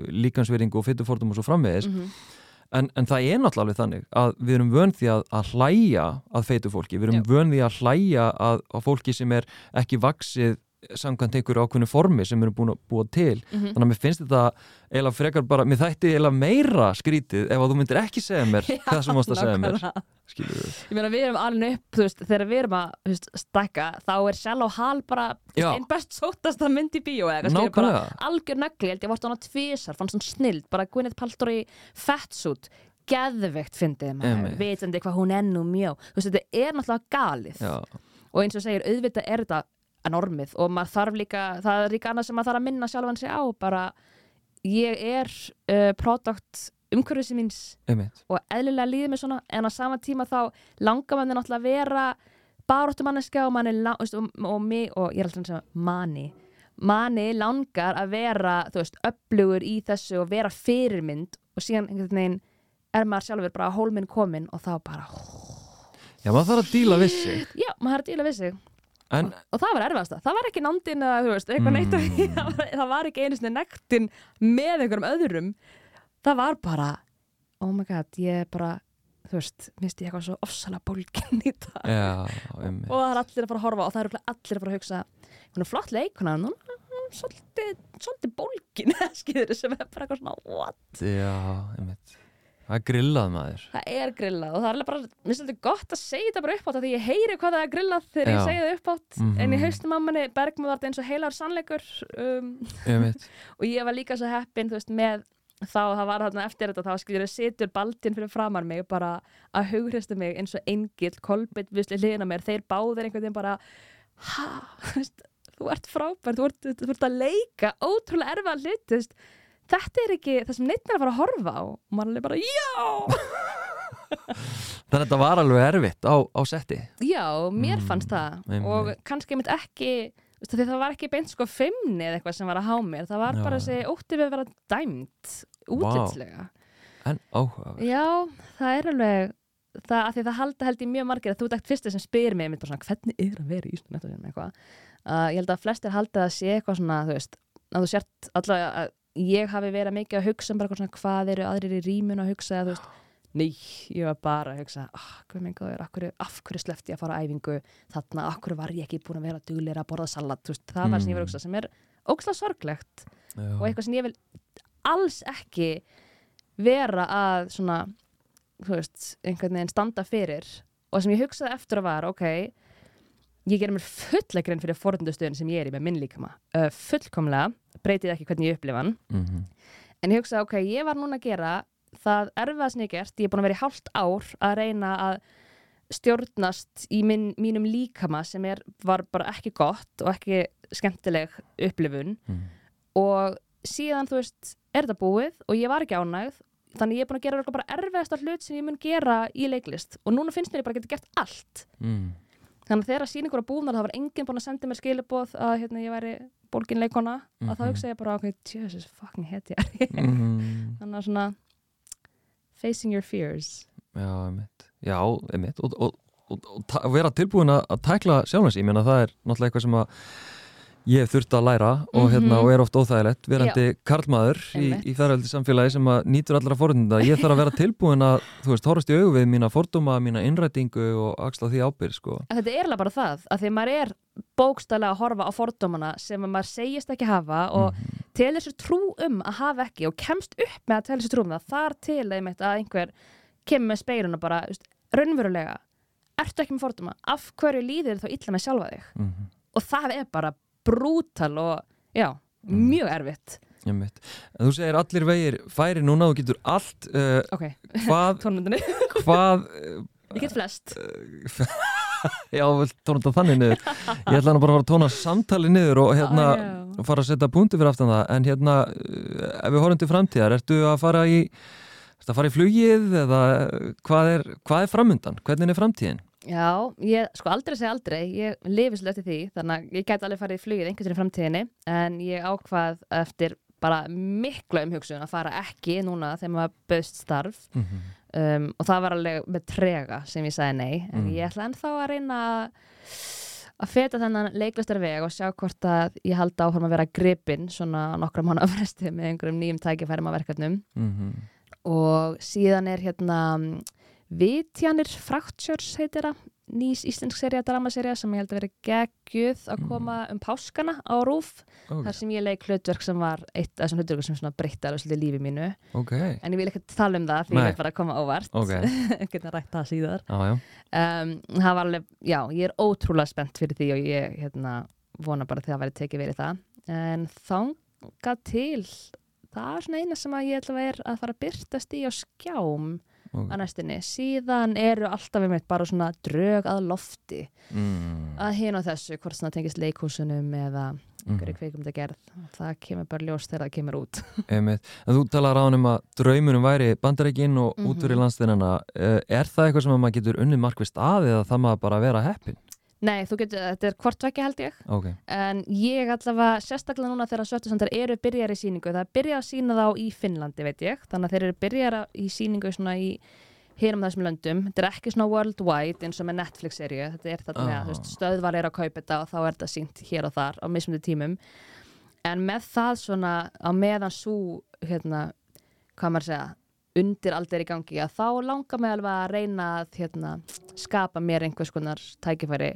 líkansveringu og fytufórtum og svo framvegis Mhm. en, en það er náttúrulega alveg þannig að við erum vön því að, að hlæja að feitu fólki, við erum Já. vön því að hlæja að, að fólki sem er ekki vaksið samkvæmt einhverju ákveðnu formi sem erum búin að búa til. Mhm. þannig að mér finnst þetta eiginlega frekar bara, mér þætti eiginlega meira skrítið ef að þú myndir ekki segja mér það sem þú varst að segja mér. Ég meina við erum alveg upp, þú veist, þegar við erum að veist, stækka, þá er sjálf og hal bara Já. einn best sótasta mynd í bíó eða skilur, bara algjör nagli, ég varst á hana tvisar, fannst svona snild, bara Gwyneth Paltrow í fatsuit, geðveikt fyndið maður, vitandi hvað hún nú mjó, þú veist, þetta er náttúrulega galið. Já, og eins og segir, auðvitað er þetta enormið og maður þarf líka, það er líka annað sem maður þarf að minna sjálfan sig á, bara ég er uh, product umhverfisins míns einmitt. og eðlilega líður mér svona en á sama tíma þá langar manni náttúrulega að vera baróttumanneska og og, og, mig, og ég er alltaf að segja manni. Manni langar að vera þú veist, upplugur í þessu og vera fyrirmynd og síðan einhvern veginn er maður sjálfur bara hólminn kominn og þá bara, Já, maður þarf að díla við sig. Já, maður er að díla við sig En, og það var erfast það var ekki nándin eða þú veist, eitthvað neitt af því. Mm. það, var, það ekki einu sinni nektin með einhverjum öðrum það var bara oh my god, ég bara þú veist, misti ég eitthvað svo ofsalega bólgin í það já, einmitt og það er allir að fara að horfa og það eru allir að fara að hugsa er flott hún er svolítið, svolítið skýður sem er bara eitthvað svona what? Já, einmitt Það er grillað maður það er grillað og það er alveg bara mér finnst þetta gott að segja þetta bara upp átt því ég heyri hvað það er grillað þegar ég Já. segja það upp átt Mhm. en í haustum á manni bergmur var þetta eins og heilar sannleikur um, og ég var líka svo heppin veist með þá það var þarna eftir þetta þá skilur ég situr baldin fyrir framar mig bara að hugristu mig eins og engill kolbit visli hliðina mér þeir báðir einhvern veginn bara ha, þú veist, þú ert frábær þú ert, þú ert að leika ótrúlega erfa hlut þú veist, þetta er ekki það sem neitt er að fara að horfa á. Og maður er bara já! Þannig að þetta var alveg erfitt á, á setti. Já, mér Mm, fannst það. einmitt. og kannski mynd ekki því það var ekki beint sko fimmni eða eitthvað sem var að há mér. Það var Já. bara þessi ótti við að vera dæmt útlitslega En áhugaverð. Já, það er alveg það, að því það halda held ég mjög margir að þú ekkert fyrstu sem spyr mig einmitt bara svona, hvernig er að vera í Ísland uh, ég held að flestir halda að sé eitthvað svona þú veist, að þú sért að ég hafi verið mikið að hugsa um bara svona, hvað eru aðrir í rýmun að hugsa eða veist, nei, ég var bara að hugsa oh, góður, hverju, af hverju slefti ég að fara á æfingu þarna, af hverju var ég ekki búin að vera duglir að borða salat, veist, það var sem ég var að hugsa sem er ókslega sorglegt og eitthvað sem ég vil alls ekki vera að svona þú veist, einhvern veginn standa fyrir og sem ég hugsaði eftir að var ok, ég gerir mér fulla grein fyrir forðundustöðin sem ég er í með minn líkama uh, fullkomlega, breytið ekki hvernig ég upplifa hann mm -hmm. en ég hugsaði ok, ég var núna að gera það erfiðast sem ég er búin að vera í hálft ár að reyna að stjórnast í minn, mínum líkama sem er, var bara ekki gott og ekki skemmtileg upplifun Mm. og síðan þú veist, er þetta búið og ég var ekki ánægð þannig ég er búin að gera bara erfiðasta hlut sem ég mun gera í leiklist og núna finnst mér ég bara að geta gert allt mm. Þannig að þegar sýningur á búnar það var enginn búin að senda mér skilabóð að hérna, ég væri bólgin leikona að þá Mhm. hugsa ég bara, ok, Jesus fucking ég Mm. þannig að svona facing your fears. Já, einmitt. Já, einmitt. Og, og, og, og, vera tilbúin að, að tækla sjálfans ég meina það er náttúrulega eitthvað sem að ég hef þurft að læra og, hérna, Mhm. og er oft óþægilegt verandi karlmaður í, í þærveldi samfélagi sem nýtur allra forðunda ég þarf að vera tilbúin að, þú veist, horfast í augu við mína fordóma, mína innrætingu og axla því ábyrg, sko En þetta er alveg bara það, að því maður er bókstælega að horfa á fordómana sem að maður segist ekki hafa og Mhm. telur sér trú um að hafa ekki og kemst upp með að telur sér trú um það þar til einmitt að einhver kemur með speilun og bara, veist, raunverulega ertu ekki með fordóma, af hverju líður þér þá illa með sjálfa þig Mhm. og það er bara brútal og já, Mhm. mjög erfitt. Þú segir allir vegir færi núna, þú getur allt uh, ok, hvað, hvað uh, ég get flest. já, vel tóna þetta þannig niður. Ég ætla hann bara að fara að tóna samtali niður og hérna já. og fara að setja punktu fyrir aftan það. En hérna, uh, ef við horfum til framtíðar ertu að fara í að fara í flugið eða hvað er, hvað er framundan, hvernig er framtíðin Já, ég sko aldrei segja aldrei, ég lifi svolítið því, þannig að ég gæti alveg farið í flugið einhvern veginn í framtíðinni, en ég ákvað eftir bara mikla umhugsun að fara ekki núna þegar maður bauðst starf mm -hmm. um, og það var alveg með trega sem ég sagði nei, en Mm. ég ætla ennþá að reyna að- að feta þennan leiklistar veg og sjá hvort að ég haldi áfram að vera gripinn svona nokkra mánu af fresti með einhverjum nýjum tækifærum á verkefnum og síðan er hérna Vitjanir Fractures heitir það. Nýs íslensk serja, dramaserja sem ég held að vera geggjuð að koma um páskana á rúf ok, þar sem ég leik hlutverk sem var eitt af þessum hlutverkum sem svona breytti alveg svolítið lífi mínu. Ok, en ég vil ekki tala um það því Nei. ég vil bara koma ávart ok. Geta rætt það síðar. Já, um, það var alveg, já, ég er ótrúlega spennt fyrir því og ég hérna, vona bara því að það væri tekið verið það. En þangað til það er svona eina sem að ég ætla að vera að fara að byrtast í á skjám ok að næstunni, síðan eru alltaf einmitt bara svona drög að lofti mm. að hin og þessu, hvort svona tengist leikhúsunum eða einhverju Mhm. kveikmyndagerð það kemur bara ljós þegar það kemur út þú talar á hann um að draumunum væri bandarækin og Mhm. út fyrir landsteinana er það eitthvað sem að maður getur unnið markvist að eða það maður bara vera heppin? Nei, þú getur, þetta er hvort vekki held ég. Ok, en ég allavega, sérstaklega núna þegar Svörtusandar eru byrjar í síningu, það byrjað að sína þá í Finnlandi, veit ég, þannig að þeir eru byrjar í síningu svona í hérum þessum löndum, þetta er ekki svona worldwide eins og með Netflix-seríu, þetta er þetta með Ah. veist, stöðvar er að kaupa þetta og þá er þetta sínt hér og þar á mismundi tímum. En með það svona á meðan svo hérna, hvað maður að segja undir aldir í gangi að þá langar mig alveg að reyna að hérna, skapa mér einhvers konar tækifæri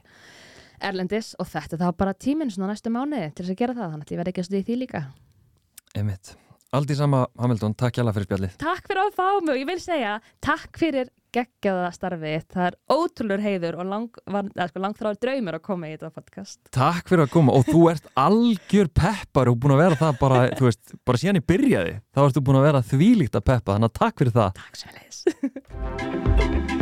erlendis og þetta þá bara tíminn svona næstu mánuði til þess að gera það þannig að ég verð ekki að stuði því líka einmitt. Aldrei sama Hamilton, takk hjá fyrir spjallið. Takk fyrir að fá mig og ég vil segja takk fyrir geggjaða starfið það er ótrúlur heiður og lang, sko, langþráður draumur að koma í þetta podcast Takk fyrir að koma og þú ert algjör peppar og búin að vera það bara, þú veist, bara síðan ég byrjaði. Þá ertu búin að vera þvílíkt að peppa, þannig að takk fyrir það. Takk svo